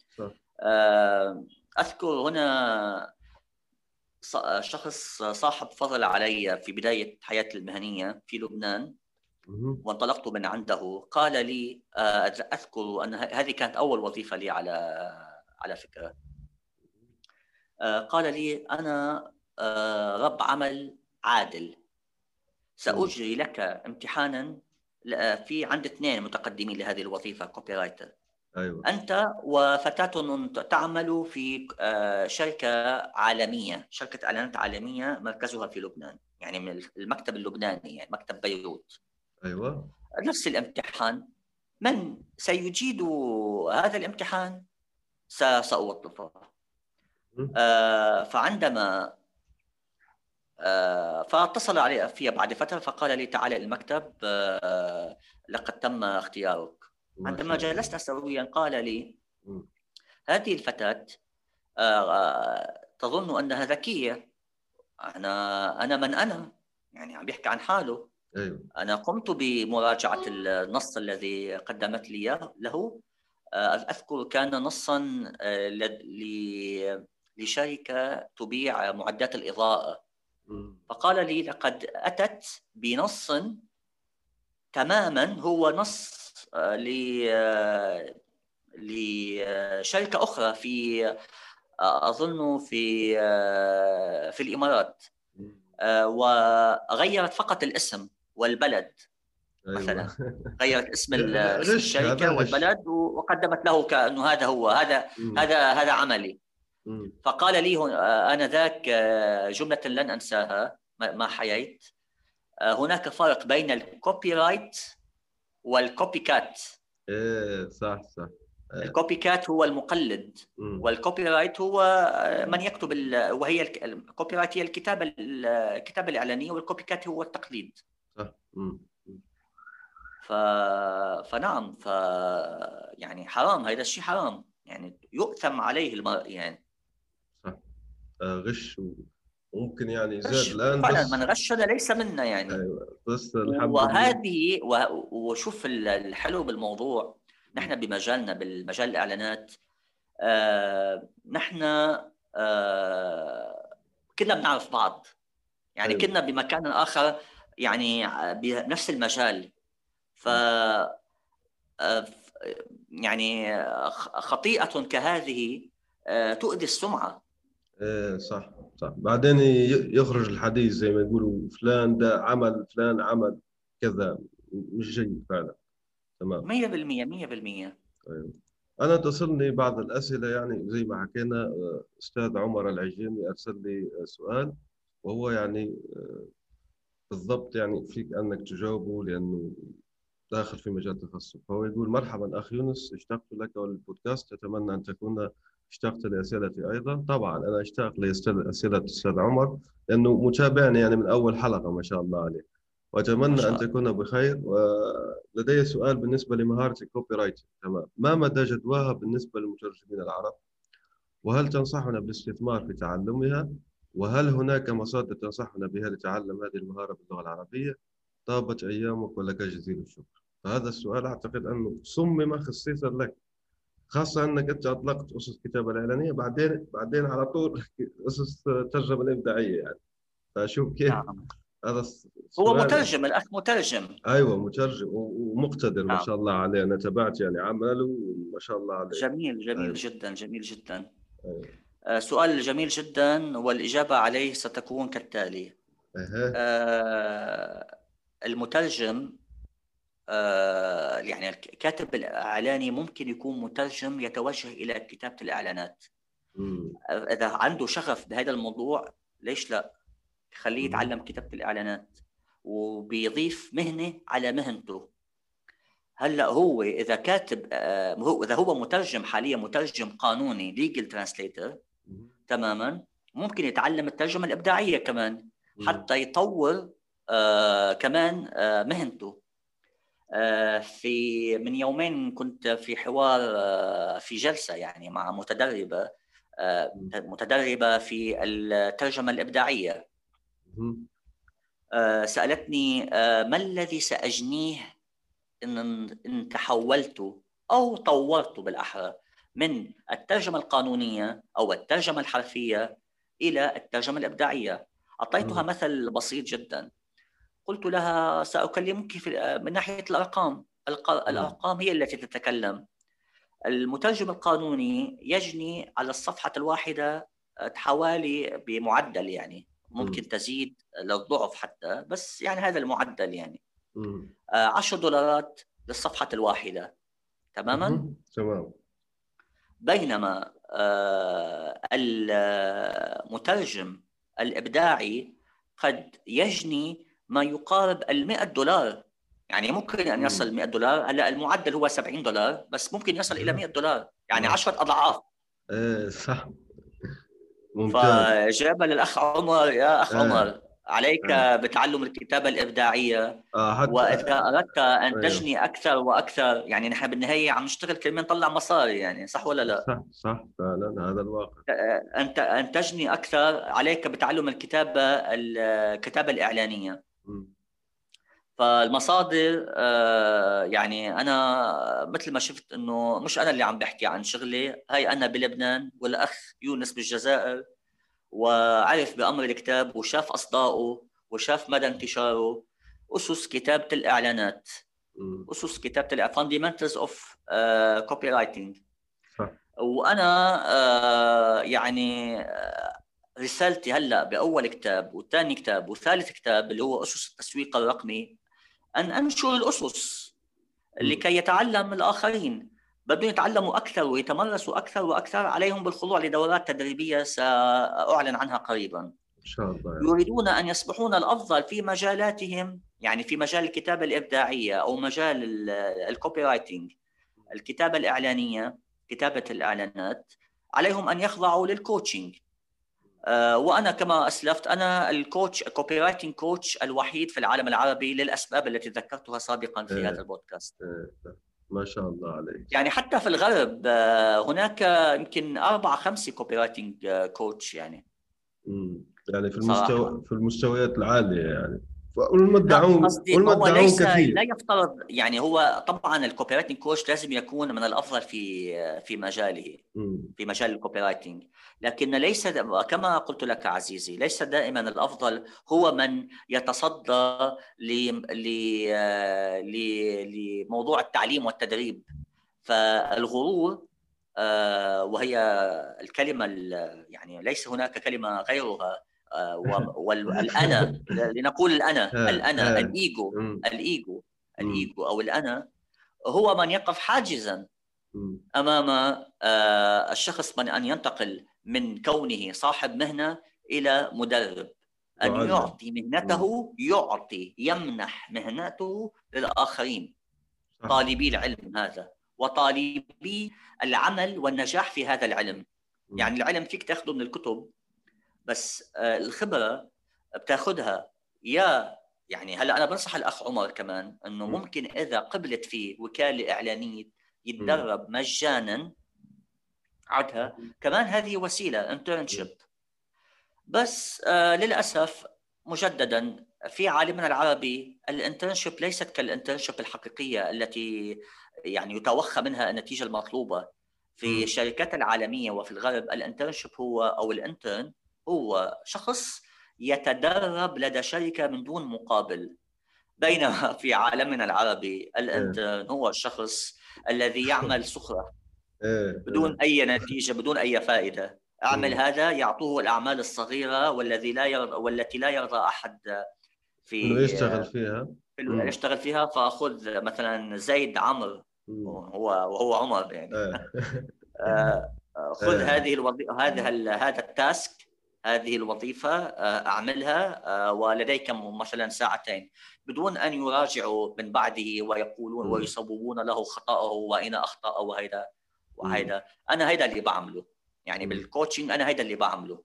آه، أذكر هنا شخص صاحب فضل علي في بداية حياتي المهنية في لبنان. وانطلقت من عنده. قال لي أذكر أن هذه كانت أول وظيفة لي على على فكرة. قال لي أنا آه، رب عمل عادل. سأجري لك امتحانا في عند اثنين متقدمين لهذه الوظيفة copywriter أيوة. أنت وفتاة تعمل في شركة عالمية شركة إعلانات عالمية مركزها في لبنان يعني من المكتب اللبناني يعني مكتب بيروت. أيوه. نفس الامتحان. من سيجيد هذا الامتحان؟ سأوظفه. آه فعندما آه فاتصل علي في بعد فترة فقال لي تعال المكتب آه لقد تم اختيارك. عندما جلسنا سويا قال لي هذه الفتاة آه تظن أنها ذكية أنا أنا من أنا؟ يعني عم بيحكي عن حاله. أيوة. أنا قمت بمراجعة النص الذي قدمت لي له. آه، أذكر كان نصا آه، لشركة تبيع معدات الإضاءة فقال لي لقد أتت بنص تماما هو نص آه، لشركة أخرى في أظن في في الإمارات وغيرت فقط الاسم والبلد أيوة. مثلا [LAUGHS] غيرت اسم الشركة والبلد وقدمت له كأنه هذا هو هذا. هذا هذا عملي. فقال لي أنا ذاك آه، جملة لن أنساها ما حييت. آه، هناك فرق بين ال copywrite وال copycat إيه صح صح. آه. ال copycat هو المقلد. وال copywrite هو من يكتب ال- وهي الك- ال copywrite هي الكتابه ال- الكتابه الاعلانيه وال copycat هو التقليد. صح. ف... فنعم ف يعني حرام هذا الشيء حرام. يعني يؤثم عليه المرء يعني آه، غش وممكن يعني زاد الآن فعلا بس من غش هذا ليس منا يعني. أيوه بس الحمد لله. وهذه وشوف ال- الحلو بالموضوع. نحن بمجالنا بالمجال الإعلانات آه نحن آه كنا بنعرف بعض. يعني أيوة. كنا بمكان آخر يعني بنفس المجال. ف آه، ف- يعني خطيئة كهذه آه، تؤذي السمعة. إيه صح صح. بعدين يخرج الحديث زي ما يقولوا فلان ده عمل فلان عمل كذا. مش جيد فعلا. تمام. 100% 100% أنا تصلني بعض الأسئلة يعني زي ما حكينا آه، أستاذ عمر العجيمي أرسل لي سؤال وهو يعني آه، بالضبط يعني فيك أنك تجاوبه لأنه داخل في مجال تخصص. فهو يقول مرحبا أخ يونس اشتقت لك وللبودكاست أتمنى أن تكون اشتقت لأسئلتي أيضا. طبعا أنا أشتاق لأسئلة الأستاذ عمر لأنه متابعني يعني من أول حلقة ما شاء الله عليه. أن الله. تكون بخير. ولدي سؤال بالنسبة لمهارة ال copywriting تمام. ما مدى جدواها بالنسبة للمترجمين العرب؟ وهل تنصحنا بالاستثمار في تعلمها؟ وهل هناك مصادر تنصحنا بها لتعلم هذه المهارة باللغة العربية؟ طابت أيامك ولك جزيل الشكر. فهذا السؤال أعتقد أنه صمم خصيصا لك. خاصة أنك أنت أطلقت أسس الكتابة الإعلانية بعدين بعدين على طول [LAUGHS] أسس الترجمة الإبداعية يعني. فشوف كيف نعم. هذا هو مترجم الأخ مترجم. أيوه مترجم ومقتدر ما نعم. شاء الله عليه. أنا تابعت يعني عمله وما شاء الله عليه. جميل جميل أيوة. جدا جميل جدا. أيوة. آه، سؤال جميل جدا والإجابة عليه ستكون كالتالي. أها. آه، المترجم يعني الكاتب الإعلاني ممكن يكون مترجم يتوجه إلى كتابة الإعلانات. أمم. إذا عنده شغف بهذا الموضوع ليش لا؟ خليه مم. يتعلم كتابة الإعلانات. وبيضيف مهنة على مهنته. هلا هو إذا كاتب آه، هو إذا هو مترجم حاليا مترجم قانوني legal translator تماما ممكن يتعلم الترجمة الإبداعية كمان حتى يطور آه كمان آه مهنته. آه في من يومين كنت في حوار آه في جلسة يعني مع متدربة آه متدربة في الترجمة الإبداعية. آه سألتني آه ما الذي سأجنيه إن إن تحولت أو طورت بالأحرى من الترجمة القانونية أو الترجمة الحرفية إلى الترجمة الإبداعية أعطيتها. مثل بسيط جدا قلت لها سأكلمك في من ناحية الأرقام. الق- الأرقام هي التي تتكلم. المترجم القانوني يجني على الصفحة الواحدة حوالي بمعدل يعني. ممكن تزيد للضعف حتى بس يعني هذا المعدل يعني. أمم. آه، 10 دولارات للصفحة الواحدة. تماما. تمام. بينما آه، المترجم الإبداعي قد يجني ما يقارب ال 100 دولار يعني ممكن مم. يصل 100 دولار هلأ المعدل هو 70 دولار بس ممكن يصل إلى 100 دولار يعني نعم. 10 أضعاف إيه صح ممتاز فجاب للأخ عمر يا أخ آه. عمر عليك آه. بتعلم الكتابة الإبداعية آه حتى وإذا أردت أن أيوه. تجني أكثر وأكثر يعني نحن بالنهاية عم نشتغل كرمال نطلع مصاري يعني صح ولا لا؟ صح صح فعلا هذا الواقع أنت أن تجني أكثر عليك بتعلم الكتابة الكتابه الإعلانية. فالمصادر آه، يعني أنا مثل ما شفت إنه مش أنا اللي عم بحكي عن شغلي هاي أنا بلبنان والأخ يونس بالجزائر وعرف بأمر الكتاب وشاف اصدائه وشاف مدى انتشاره أسس كتابة الإعلانات. أسس كتابة Fundamentals of Copywriting وأنا آه، يعني آه، رسالتي هلا بأول كتاب وثاني كتاب وثالث كتاب اللي هو أسس التسويق الرقمي. أن أنشر الأسس لكي يتعلم الآخرين. بدهم يتعلموا أكثر ويتمرسوا أكثر وأكثر عليهم بالخضوع لدورات تدريبية سأعلن عنها قريبا. إن شاء الله. يريدون أن يصبحون الأفضل في مجالاتهم يعني في مجال الكتابة الإبداعية أو مجال ال- ال copywriting الكتابة الإعلانية كتابة الإعلانات. عليهم أن يخضعوا لل coaching وأنا كما أسلفت أنا ال coach copywriting coach الوحيد في العالم العربي للأسباب التي ذكرتها سابقا في إيه. هذا البودكاست إيه، ما شاء الله عليك يعني حتى في الغرب آه، هناك يمكن أربع خمسه copywriting coach يعني مم. يعني في. المستوى في المستويات العالية يعني والمدعون والمدعون ليس كثير. لا يفترض يعني هو طبعا ال copywriting coach لازم يكون من الأفضل في في مجاله. في مجال ال copywriting لكن ليس كما قلت لك عزيزي ليس دائما الأفضل هو من يتصدى ل- ل- ل- لموضوع التعليم والتدريب. فالغرور آه، وهي الكلمة ال- يعني ليس هناك كلمة غيرها [LAUGHS] والأنا لنقول الأنا آه، الأنا آه. الإيجو. الإيجو. الإيجو أو الأنا هو من يقف حاجزا. أمام آه، الشخص من أن ينتقل من كونه صاحب مهنة إلى مدرب أن. يعطي مهنته يعطي يمنح مهنته للآخرين. طالبي العلم هذا وطالبي العمل والنجاح في هذا العلم. يعني العلم فيك تاخذه من الكتب بس آه، الخبرة بتاخذها يا يعني هلا أنا بنصح الأخ عمر كمان إنه مم. ممكن إذا قبلت في وكالة إعلانية يتدرب مجانا عندها. كمان هذه وسيلة internship بس آه للأسف مجددا في عالمنا العربي ال internship ليست كال internship الحقيقية التي يعني يتوخى منها النتيجة المطلوبة. في. الشركات العالمية وفي الغرب ال internship هو أو ال intern هو شخص يتدرب لدى شركة من دون مقابل بينما في عالمنا العربي ال intern هو الشخص الذي يعمل سخرة [LAUGHS] إيه، بدون أي نتيجة بدون أي فائدة أعمل. هذا يعطوه الأعمال الصغيرة والذي لا يرضى والتي لا يرضى أحد في يشتغل فيها في. يشتغل فيها فأخذ مثلا زيد عمرو مم. هو وهو عمر يعني إيه. [LAUGHS] آه، خذ إيه. هذه الوظيفه هذا هذا ال task هذه الوظيفة آه، أعملها آه، ولديك م- مثلا ساعتين. بدون أن يراجعوا من بعده ويقولون. ويصوبون له خطأه واين اخطا وهيدا وهيدا. أنا هيدا اللي بعمله. يعني. بال coaching أنا هيدا اللي بعمله.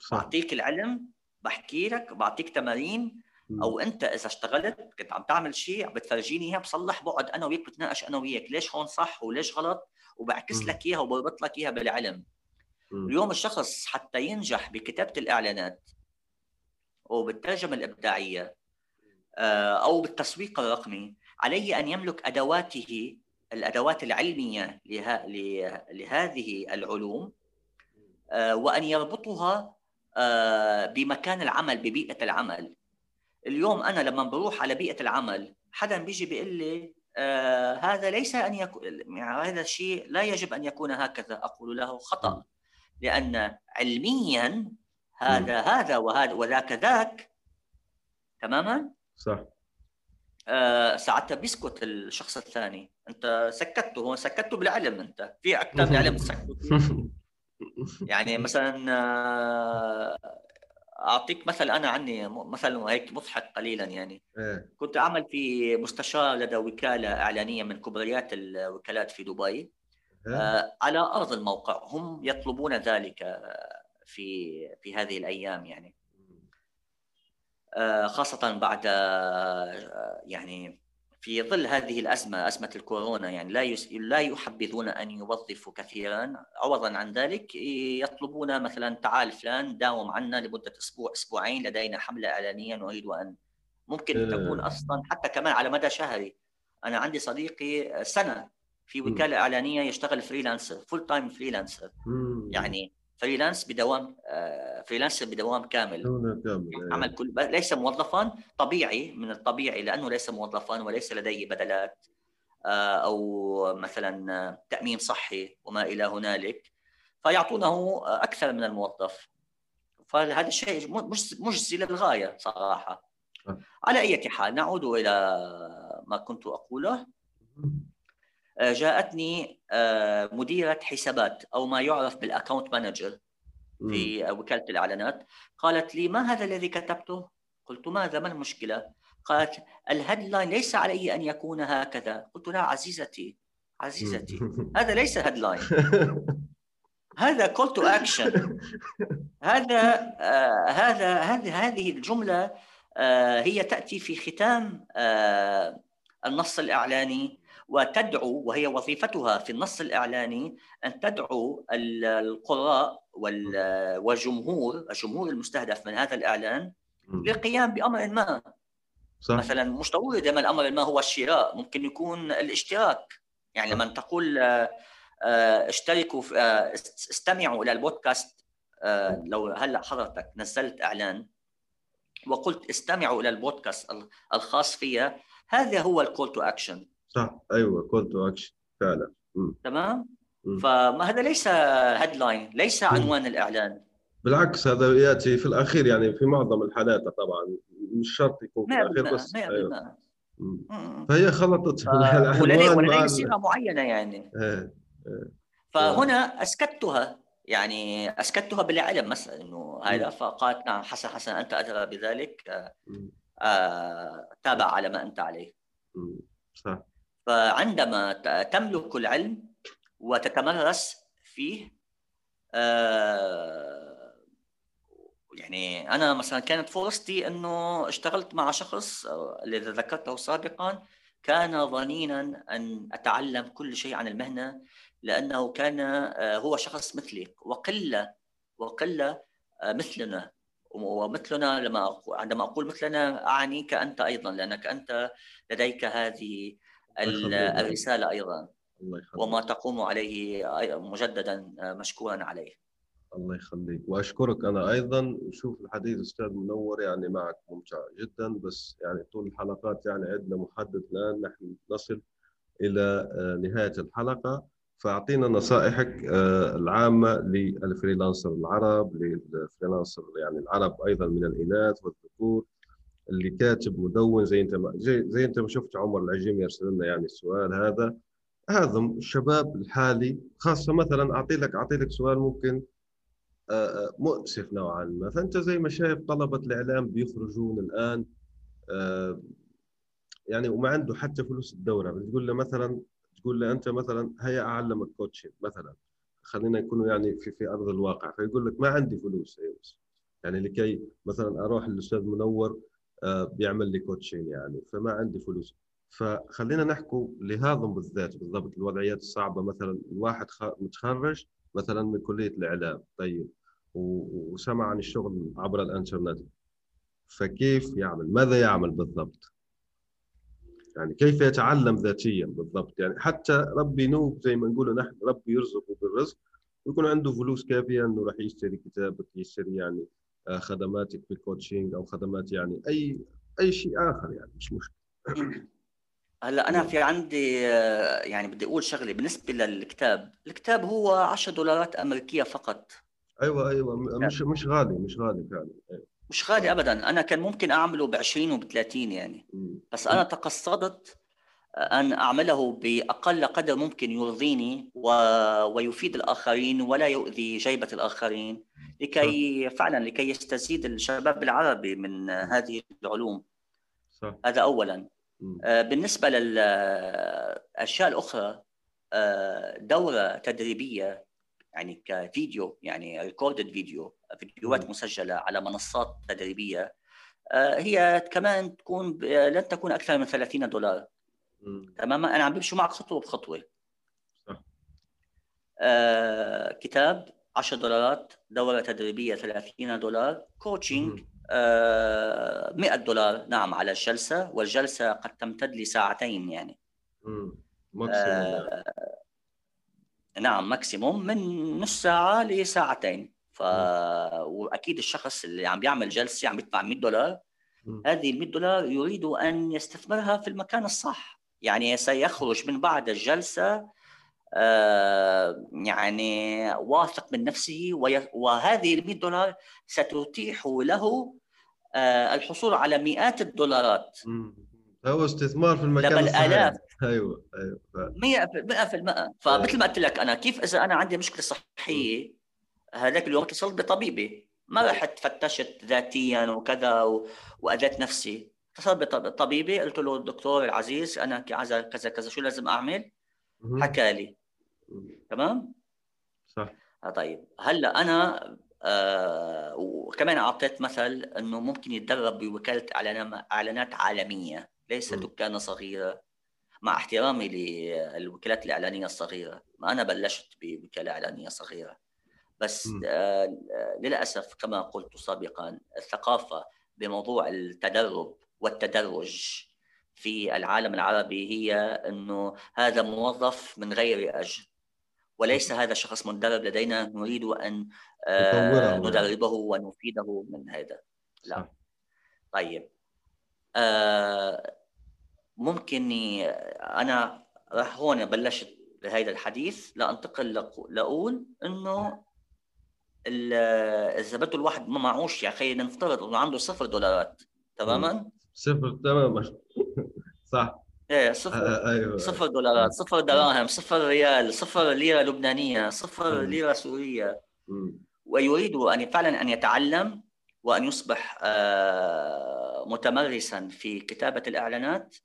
صح. بعطيك العلم بحكي لك بعطيك تمارين أو أنت إذا اشتغلت كنت عم تعمل شيء عم بتفرجيني اياه بصلح بقعد أنا وياك بتناقش أنا وياك. ليش هون صح وليش غلط؟ وبعكس. لك إياها وبربط لك إياها بالعلم. اليوم الشخص حتى ينجح بكتابة الإعلانات وبالترجمه الإبداعية آه، أو بالتسويق الرقمي عليه أن يملك أدواته الأدوات العلمية له- لهذه العلوم آه، وأن يربطها آه، بمكان العمل ببيئة العمل. اليوم أنا لما بروح على بيئة العمل حدا بيجي بيقول لي آه هذا ليس أن يكون يعني هذا الشيء لا يجب أن يكون هكذا. أقول له خطأ. لأن علميا هذا هذا وهذا وذاك ذاك. تماما؟ صح. آه ساعتها بيسكت الشخص الثاني. أنت سكته هو سكته بالعلم أنت. في أكثر من علم تسكته. [LAUGHS] يعني مثلا آه، أعطيك مثل أنا عني مثل هيك مضحك قليلا يعني. إيه. كنت أعمل في مستشار لدى وكالة إعلانية من كبريات الوكالات في دبي. إيه. على أرض الموقع هم يطلبون ذلك آه، في في هذه الأيام يعني. آه، خاصة بعد آه، يعني في ظل هذه الأزمة أزمة الكورونا يعني لا يس... لا يحبذون أن يوظفوا كثيرا. عوضا عن ذلك يطلبون مثلا تعال فلان داوم عنا لمدة أسبوع أسبوعين لدينا حملة إعلانية نريد أن ممكن. تكون أصلا حتى كمان على مدى شهري. أنا عندي صديقي سنة في مم. وكالة إعلانية يشتغل freelancer full-time freelancer مم. يعني freelance بدوام آه، freelancer بدوام كامل كامل إيه. عمل كل ليس موظفا طبيعي من الطبيعي لأنه ليس موظفا وليس لديه بدلات آه، أو مثلا آه، تأمين صحي وما إلى هنالك فيعطونه آه، أكثر من الموظف فهذا الشيء مجزي للغاية صراحة آه. على أي حال نعود إلى ما كنت أقوله آه، جاءتني آه، مديرة حسابات أو ما يعرف بال account manager. في وكالة الإعلانات. قالت لي ما هذا الذي كتبته؟ قلت ماذا؟ ما المشكلة؟ قالت ال headline ليس علي أن يكون هكذا. قلت لا عزيزتي عزيزتي هذا ليس headline. [LAUGHS] هذا call to action هذا آه هذا هذه هذه الجملة آه هي تأتي في ختام آه النص الإعلاني. وتدعو وهي وظيفتها في النص الإعلاني أن تدعو القراء والجمهور الجمهور المستهدف من هذا الإعلان للقيام بأمر ما. صح. مثلا مش ضروري دائما الأمر ما هو الشراء ممكن يكون الاشتراك. يعني لما تقول آه، آه، اشتركوا آه، استمعوا إلى البودكاست لو هلأ حضرتك نزلت إعلان وقلت استمعوا إلى البودكاست الخاص فيها هذا هو ال call to action. صح. أيوه call to action فعلا. تمام؟ فما هذا ليس headline ليس عنوان الإعلان. بالعكس هذا يأتي في الأخير يعني في معظم الحالات طبعا. مش شرط يكون في الأخير بس. أيوة. فهي خلطت ف... ولدي صيغه معينة يعني. إيه. إيه. فهنا أسكتها يعني أسكتها بالعلم مثلا إنه هذا فقالت نعم حسن حسن أنت أدرى بذلك. آه آه تابع على ما أنت عليه. صح. فعندما تملك العلم وتتمرس فيه آه يعني أنا مثلا كانت فرصتي إنه اشتغلت مع شخص اللي ذكرته سابقا كان ظنينا أن أتعلم كل شيء عن المهنة لأنه كان آه، هو شخص مثلي وقلة وقلة آه، مثلنا ومثلنا لما عندما أقول مثلنا أعني كأنت أيضا لأنك أنت لديك هذه الرسالة أيضا. وما تقوم عليه مجددا آه، مشكورا عليه. الله يخليك. وأشكرك أنا أيضا. شوف الحديث أستاذ منور يعني معك ممتع جدا بس يعني طول الحلقات يعني عندنا محدد الآن. نحن نصل إلى آه، نهاية الحلقة. فأعطينا نصائحك آه، العامة لل freelancer العرب لل freelancer يعني العرب أيضا من الإناث والذكور. اللي كاتب مدون زي انت ما زي, زي انت ما شفت عمر العجيم يرسل لنا يعني السؤال هذا. هذا الشباب الحالي خاصة مثلا أعطي لك أعطي لك سؤال ممكن آه، آه، مؤسف نوعا ما. فأنت زي ما شايف طلبة الإعلام بيخرجون الآن آه، يعني وما عنده حتى فلوس الدورة. بتقول له مثلا تقول له أنت مثلا هيا اعلمك coaching مثلا. خلينا نكون يعني في في أرض الواقع. فيقول لك ما عندي فلوس. يعني لكي مثلا أروح للأستاذ منور بيعمل لي coaching يعني فما عندي فلوس. فخلينا نحكوا لهذا بالذات بالضبط الوضعيات الصعبة. مثلا الواحد متخرج مثلا من كلية الإعلام طيب وسمع عن الشغل عبر الإنترنت. فكيف يعمل؟ ماذا يعمل بالضبط؟ يعني كيف يتعلم ذاتيا بالضبط؟ يعني حتى ربي نوب زي ما نقول نحن ربي يرزقه بالرزق ويكون عنده فلوس كافية إنه راح يشتري كتابك يشتري يعني آه، خدماتك بالكوتشنج أو خدمات يعني أي أي شيء آخر يعني مش مشكلة. هلا أنا في عندي آه، يعني بدي أقول شغلة بالنسبة للكتاب. الكتاب هو 10 دولارات أمريكية فقط. أيوه أيوه مش مش غالي مش غالي فعلا. أيوة. مش غالي ابدا. أنا كان ممكن أعمله ب 20 وب 30 يعني بس أنا تقصدت أن أعمله بأقل قدر ممكن يرضيني و... ويفيد الآخرين ولا يؤذي جيبة الآخرين. لكي فعلا لكي يستزيد الشباب العربي من هذه العلوم. صح. هذا اولا. آه، بالنسبة للاشياء الاخرى آه، دورة تدريبية يعني كفيديو يعني recorded video فيديوهات مسجلة على منصات تدريبية آه، هي كمان تكون لن تكون أكثر من 30 دولار. تماما أنا عم بمشي معك خطوة بخطوة. صح. آه، كتاب 10 دولارات دوره تدريبية 30 دولار coaching 100 دولار. نعم على الجلسة والجلسة قد تمتد لساعتين يعني. آه نعم ماكسيموم من نص ساعة لساعتين. ف وأكيد الشخص اللي عم بيعمل جلسة عم يدفع 100 دولار. هذه ال 100 دولار يريد أن يستثمرها في المكان الصح. يعني سيخرج من بعد الجلسة آه يعني واثق من نفسه وهذه ال 100 دولار ستتيح له آه الحصول على مئات الدولارات. هو استثمار في المكان الصحيح. آلاف. أيوه أيوه 100% فمثل ما قلت لك أنا كيف إذا أنا عندي مشكلة صحية هذاك اليوم اتصلت بطبيبي. ما رحت فتشت ذاتيا وكذا و... وأذيت نفسي. اتصلت بطبيبي قلت له الدكتور العزيز أنا كذا كذا كذا شو لازم أعمل؟ حكى لي. تمام صح آه، طيب هلأ أنا آه وكمان أعطيت مثل إنه ممكن يتدرب بوكالة اعلان إعلانات عالمية ليس. دكانة صغيرة مع احترامي للوكالات الإعلانية الصغيرة ما أنا بلشت بوكالة إعلانية صغيرة بس. آه للأسف كما قلت سابقا الثقافة بموضوع التدرب والتدرج في العالم العربي هي إنه هذا موظف من غير أجر وليس هذا شخص مدرب لدينا نريد أن آه،. ندربه ونفيده من هذا لا. طيب آه، ممكن أنا راح هون بلشت بهذا الحديث لأنتقل لأقول إنه إذا بده الواحد ما معوش يا أخي نفترض إنه عنده صفر دولارات تماما صفر تماما [LAUGHS] صح. إيه صفر. آه، أيوه. صفر دولارات صفر دراهم صفر ريال صفر ليرة لبنانية صفر. ليرة سورية. ويريد أن فعلا أن يتعلم وأن يصبح آه، متمرسا في كتابة الإعلانات.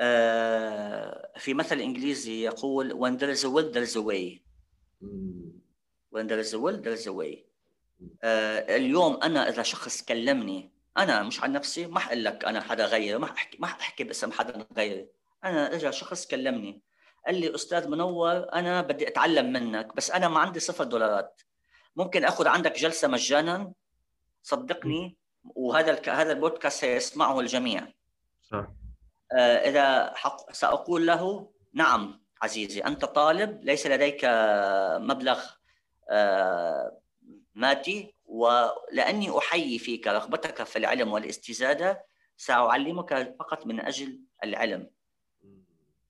آه، في مثل إنجليزي يقول when there is a will there is a way. when there is a will there is a way. آه، اليوم أنا إذا شخص كلمني أنا مش عن نفسي ما حقول لك أنا حدا غيري ما احكي ما احكي باسم حدا غيري. أنا اجى شخص كلمني قال لي أستاذ منور أنا بدي أتعلم منك بس أنا ما عندي صفر دولارات. ممكن آخذ عندك جلسة مجانا؟ صدقني وهذا الك... هذا البودكاست سيسمعه الجميع. صح. آه، إذا حق... سأقول له نعم عزيزي أنت طالب ليس لديك مبلغ آه، مادي ولأني أحيي فيك رغبتك في العلم والاستزادة سأعلمك فقط من أجل العلم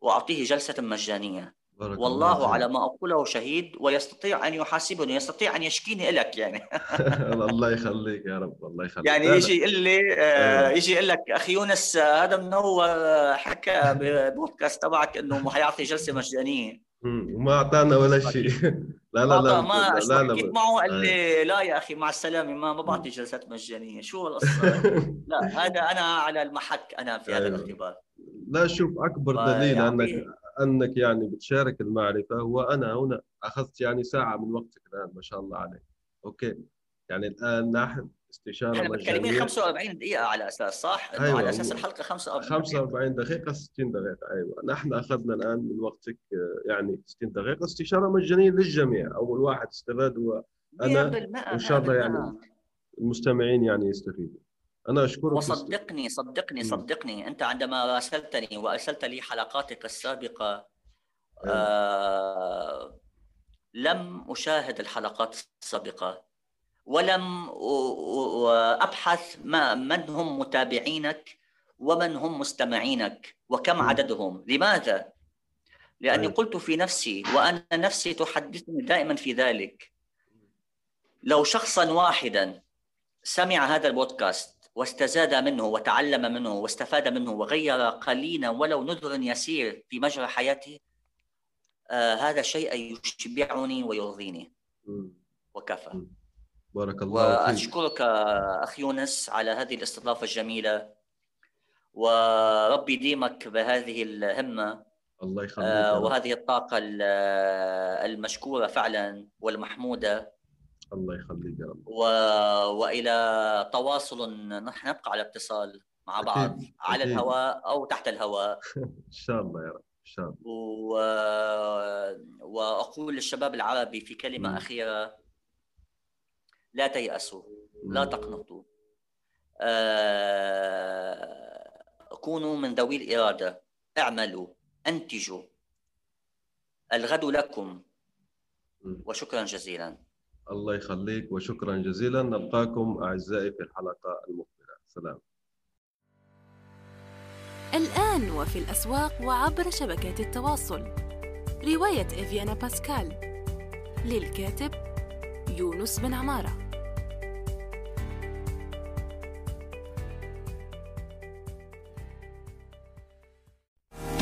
وأعطيه جلسة مجانية بارك والله الله على ما أقوله شهيد ويستطيع أن يحاسبني يستطيع أن يشكيني لك يعني. [LAUGHS] [LAUGHS] الله يخليك يا رب الله يخليك يعني. يجي يقول لي آه، أيوة. يجي يقول لك أخي يونس هذا منور حكى ببودكاست تبعك إنه حيعطي جلسة مجانية مم. وما أعطانا ولا شيء. [LAUGHS] لا لا لا ما لا لا لا حكيت معه قال لي لا يا أخي مع السلامة. ما ما بعطي جلسات مجانية. شو [LAUGHS] القصة؟ لا هذا أنا على المحك أنا في هذا أيوة. الاختبار لا شوف أكبر دليل انك أنك يعني بتشارك المعرفة وأنا هنا أخذت يعني ساعة من وقتك الآن ما شاء الله عليك. أوكي. يعني الآن نحن استشارة إحنا متكلمين مجانيه 45 دقيقة على أساس صح؟ أيوة. على أساس الحلقة 45 دقيقة. 45 دقيقة 60 دقيقة أيوة نحن أخذنا الآن من وقتك آه، يعني 60 دقيقة استشارة مجانية للجميع أول واحد استفاد هو 100% وإن شاء الله 100%. يعني المستمعين يعني يستفيدوا أنا أشكرك وصدقني صدقني. صدقني أنت عندما راسلتني وأرسلت لي حلقاتك السابقة أيوة. آه لم أشاهد الحلقات السابقة ولم أ- أ- أبحث ما من هم متابعينك ومن هم مستمعينك وكم. عددهم لماذا لأني أيوة. قلت في نفسي وأنا نفسي تحدثني دائما في ذلك لو شخصا واحدا سمع هذا البودكاست واستزاد منه وتعلم منه واستفاد منه وغير قليلا ولو نذر يسير في مجرى حياته آه هذا شيء يشبعني ويرضيني. وكفى. بارك الله فيك. وأشكرك أخ يونس على هذه الاستضافة الجميلة. وربي يديمك بهذه الهمة الله يخليك آه. وهذه الطاقة ال- المشكورة فعلا والمحمودة. الله يخليك يا رب. و... وإلى تواصل نحن نبقى على اتصال مع بعض أكيد، على أكيد. الهواء أو تحت الهواء. [LAUGHS] إن شاء الله يا رب إن شاء الله. و... وأقول للشباب العربي في كلمة مم. أخيرة. لا تيأسوا لا. تقنطوا. آه، كونوا من ذوي الإرادة. اعملوا أنتجوا. الغد لكم. وشكرا جزيلا. الله يخليك وشكرا جزيلا. نلقاكم أعزائي في الحلقة المقبلة. سلام. الآن وفي الأسواق وعبر شبكات التواصل. رواية إفيانا باسكال. للكاتب يونس بن عمارة.